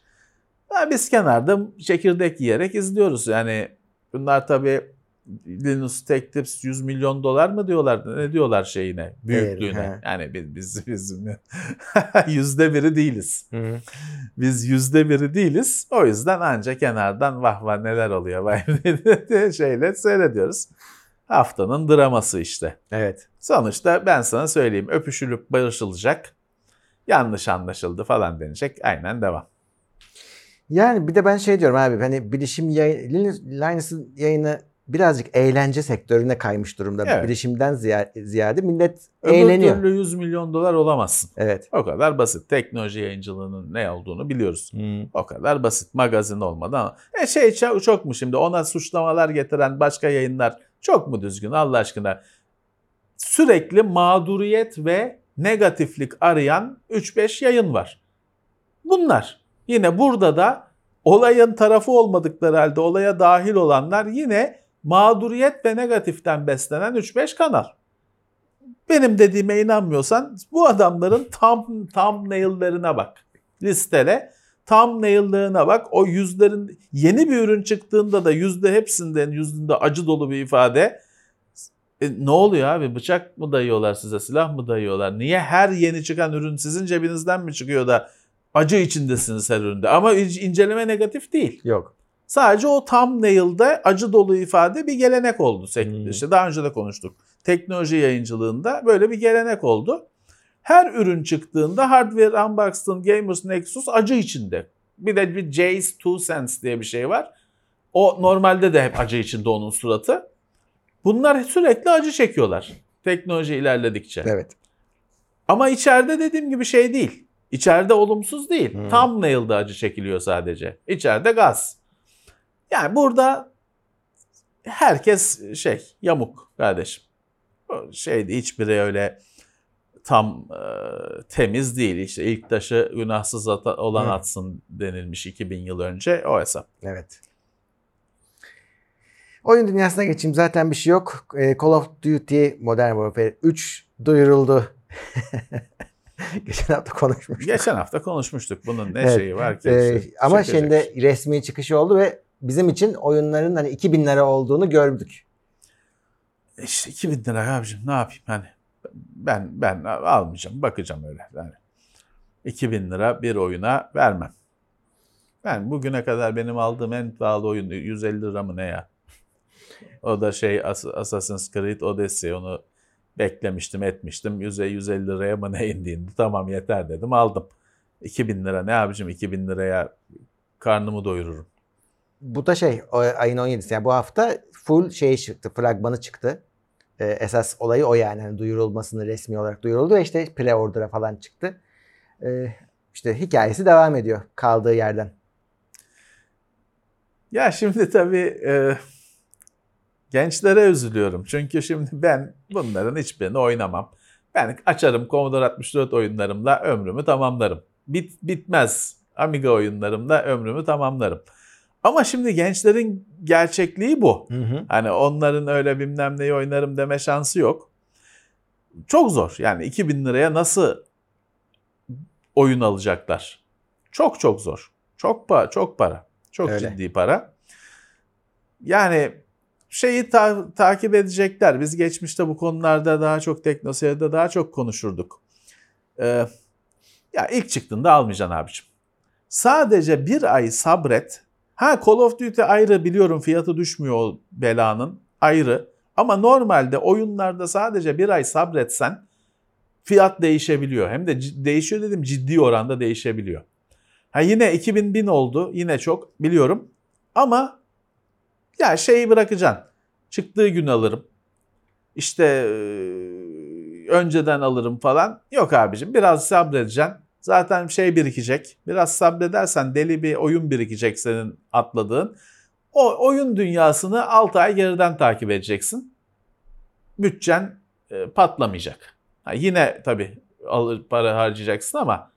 Biz kenarda çekirdek yiyerek izliyoruz. Yani bunlar tabii Linus Tech Tips 100 milyon dolar mı diyorlar? Ne diyorlar şeyine? Büyüklüğüne. he. yani biz, biz, biz yüzde biri değiliz. Hı. Biz yüzde biri değiliz. O yüzden ancak kenardan vah vah neler oluyor vay diye şeyle seyrediyoruz. Haftanın draması işte. Evet. Sonuçta ben sana söyleyeyim öpüşülüp barışılacak. Yanlış anlaşıldı falan denecek. Aynen devam. Yani bir de ben şey diyorum abi hani bilişim yayın, Linus, Linus'ın yayını birazcık eğlence sektörüne kaymış durumda. Evet. Bilişimden ziyade, ziyade millet Öbür eğleniyor. türlü 100 milyon dolar olamazsın. Evet. O kadar basit. Teknoloji yayıncılığının ne olduğunu biliyoruz. O kadar basit. Magazin olmadan. E şey çok mu şimdi ona suçlamalar getiren başka yayınlar çok mu düzgün Allah aşkına? Sürekli mağduriyet ve negatiflik arayan 3-5 yayın var. Bunlar. Yine burada da olayın tarafı olmadıkları halde olaya dahil olanlar yine mağduriyet ve negatiften beslenen 3-5 kanal. Benim dediğime inanmıyorsan bu adamların tam thumbnail'lerine bak. Listele thumbnail'lerine bak. O yüzlerin yeni bir ürün çıktığında da yüzde hepsinden yüzünde acı dolu bir ifade. E, ne oluyor abi? Bıçak mı dayıyorlar size? Silah mı dayıyorlar? Niye her yeni çıkan ürün sizin cebinizden mi çıkıyor da acı içindesiniz her üründe? Ama in- inceleme negatif değil. Yok. Sadece o thumbnail'da acı dolu ifade bir gelenek oldu. Hmm. İşte daha önce de konuştuk. Teknoloji yayıncılığında böyle bir gelenek oldu. Her ürün çıktığında Hardware Unboxed'ın Gamers Nexus acı içinde. Bir de bir Jace Two Sense diye bir şey var. O normalde de hep acı içinde onun suratı. Bunlar sürekli acı çekiyorlar teknoloji ilerledikçe. Evet. Ama içeride dediğim gibi şey değil. İçeride olumsuz değil. Hmm. Thumbnail'da acı çekiliyor sadece. İçeride gaz. Yani burada herkes şey yamuk kardeşim. Şeydi hiçbiri öyle tam e, temiz değil. İşte ilk taşı günahsız ata- olan Hı. atsın denilmiş 2000 yıl önce o hesap. Evet. Oyun dünyasına geçeyim. Zaten bir şey yok. Ee, Call of Duty Modern Warfare 3 duyuruldu. Geçen hafta konuşmuştuk. Geçen hafta konuşmuştuk bunun ne Evet. şeyi var ki. Ee, işte ama şimdi resmi çıkışı oldu ve bizim için oyunların hani 2000 lira olduğunu gördük. İşte 2000 lira abicim ne yapayım hani ben ben almayacağım bakacağım öyle yani 2000 lira bir oyuna vermem. Ben bugüne kadar benim aldığım en pahalı oyun 150 lira mı ne ya? O da şey As- Assassin's Creed Odyssey onu beklemiştim etmiştim 100'e 150 liraya mı ne indiğinde tamam yeter dedim aldım. 2000 lira ne abicim 2000 liraya karnımı doyururum. Bu da şey ayın 17'si yani bu hafta full şey çıktı fragmanı çıktı. Ee, esas olayı o yani hani duyurulmasını resmi olarak duyuruldu ve işte pre-order'a falan çıktı. Ee, işte hikayesi devam ediyor kaldığı yerden. Ya şimdi tabii e, gençlere üzülüyorum. Çünkü şimdi ben bunların hiçbirini oynamam. Ben açarım Commodore 64 oyunlarımla ömrümü tamamlarım. Bit, bitmez Amiga oyunlarımla ömrümü tamamlarım. Ama şimdi gençlerin gerçekliği bu. Hani onların öyle bilmem neyi oynarım deme şansı yok. Çok zor. Yani 2000 liraya nasıl oyun alacaklar? Çok çok zor. Çok para, çok para. Çok Öyle. ciddi para. Yani şeyi ta- takip edecekler. Biz geçmişte bu konularda daha çok teknoseyirde daha çok konuşurduk. Ee, ya ilk çıktığında almayacaksın abicim. Sadece bir ay sabret. Ha Call of Duty ayrı biliyorum fiyatı düşmüyor o belanın ayrı. Ama normalde oyunlarda sadece bir ay sabretsen fiyat değişebiliyor. Hem de değişiyor dedim ciddi oranda değişebiliyor. Ha yine 2000 bin oldu yine çok biliyorum. Ama ya şeyi bırakacaksın. Çıktığı gün alırım. İşte eee, önceden alırım falan. Yok abicim biraz sabredeceksin. Zaten şey birikecek. Biraz sabredersen deli bir oyun birikecek senin atladığın. O oyun dünyasını 6 ay geriden takip edeceksin. Bütçen e, patlamayacak. Ha, yine tabii alır para harcayacaksın ama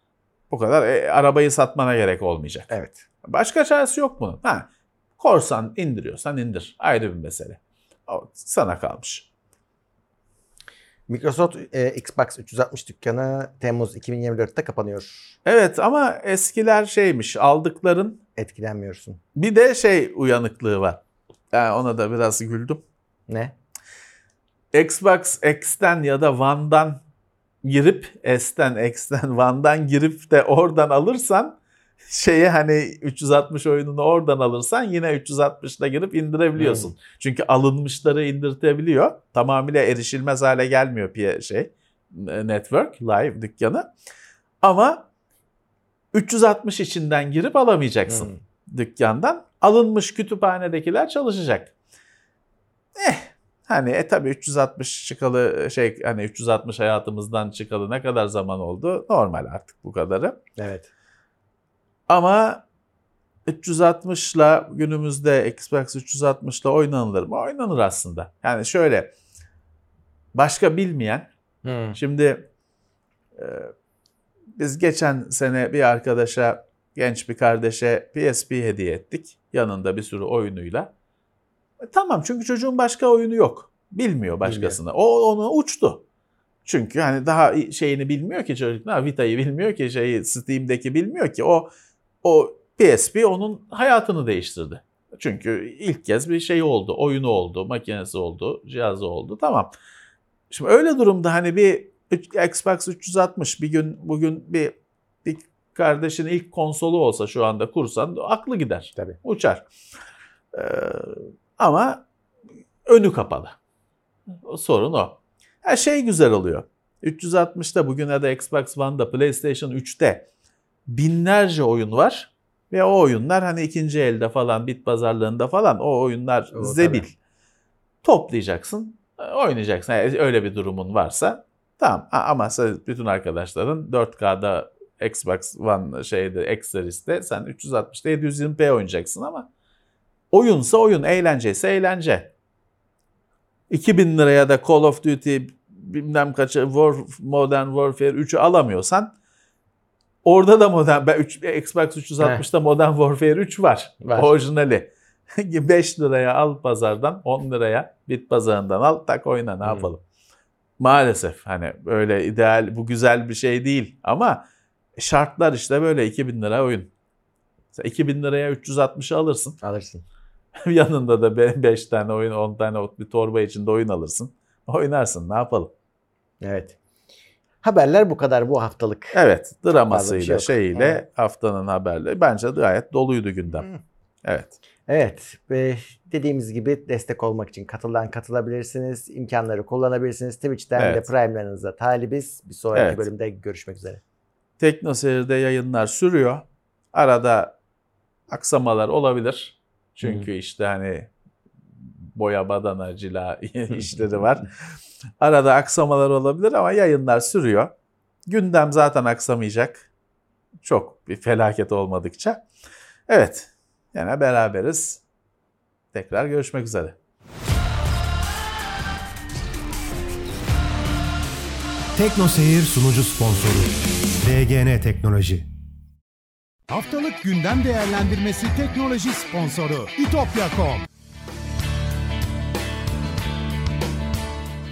bu kadar e, arabayı satmana gerek olmayacak. Evet. Başka çaresi yok bunun. Ha, korsan indiriyorsan indir. Ayrı bir mesele. O sana kalmış. Microsoft e, Xbox 360 dükkanı Temmuz 2024'te kapanıyor. Evet ama eskiler şeymiş aldıkların Etkilenmiyorsun. bir de şey uyanıklığı var. Yani ona da biraz güldüm. Ne? Xbox X'ten ya da One'dan girip S'ten, X'ten, One'dan girip de oradan alırsan şeye hani 360 oyununu oradan alırsan yine 360'la girip indirebiliyorsun. Çünkü alınmışları indirtebiliyor. Tamamıyla erişilmez hale gelmiyor piye şey network live dükkanı. Ama 360 içinden girip alamayacaksın Hmm. dükkandan. Alınmış kütüphanedekiler çalışacak. Eh hani e tabii 360 çıkalı şey hani 360 hayatımızdan çıkalı ne kadar zaman oldu? Normal artık bu kadarı. Evet. Ama 360'la günümüzde Xbox 360'la oynanılır mı? Oynanır aslında. Yani şöyle başka bilmeyen Hmm. Şimdi e, biz geçen sene bir arkadaşa, genç bir kardeşe PSP hediye ettik. Yanında bir sürü oyunuyla. E, tamam çünkü çocuğun başka oyunu yok. Bilmiyor başkasını. O onu uçtu. Çünkü hani daha şeyini bilmiyor ki çocuk. Ha, Vita'yı bilmiyor ki şeyi Steam'deki bilmiyor ki. O o PSP onun hayatını değiştirdi. Çünkü ilk kez bir şey oldu. Oyunu oldu, makinesi oldu, cihazı oldu. Tamam. Şimdi öyle durumda hani bir Xbox 360 bir gün bugün bir bir kardeşin ilk konsolu olsa şu anda kursan aklı gider. Tabii. Uçar. Ee, ama önü kapalı. O sorun o. Her şey güzel oluyor. 360'da bugüne de Xbox One'da, PlayStation 3'te binlerce oyun var. Ve o oyunlar hani ikinci elde falan, bit pazarlığında falan o oyunlar O, zebil. tabii. Toplayacaksın, oynayacaksın. Yani öyle bir durumun varsa tamam. Ama sen bütün arkadaşların 4K'da Xbox One şeyde X Series'te sen 360'da 720p oynayacaksın ama oyunsa oyun, eğlenceyse eğlence. 2000 liraya da Call of Duty bilmem kaça War, Modern Warfare 3'ü alamıyorsan orada da modern ben üç- Xbox 360'da Modern Warfare 3 var. Var. Orijinali. 5 liraya al pazardan 10 liraya bit pazarından al tak oyna ne Hı. yapalım. Maalesef hani böyle ideal bu güzel bir şey değil ama şartlar işte böyle 2000 lira oyun. Sen 2000 liraya 360'ı alırsın. Alırsın. Yanında da 5 tane oyun 10 tane bir torba içinde oyun alırsın. Oynarsın ne yapalım. Evet. Haberler bu kadar bu haftalık. Evet dramasıyla şey yok. şeyle Evet. haftanın haberleri bence gayet doluydu gündem. Hı. Evet. Evet ve dediğimiz gibi destek olmak için katılan katılabilirsiniz. imkanları kullanabilirsiniz. Twitch'ten de Evet. Prime'larınıza talibiz. Bir sonraki Evet. bölümde görüşmek üzere. Teknoseyir'de yayınlar sürüyor. Arada aksamalar olabilir. Çünkü işte hani boya badana cila işleri var. Arada aksamalar olabilir ama yayınlar sürüyor. Gündem zaten aksamayacak. Çok bir felaket olmadıkça. Evet. Yine beraberiz. Tekrar görüşmek üzere. Tekno Seyir sunucu sponsoru DGN Teknoloji. Haftalık gündem değerlendirmesi teknoloji sponsoru itopya.com.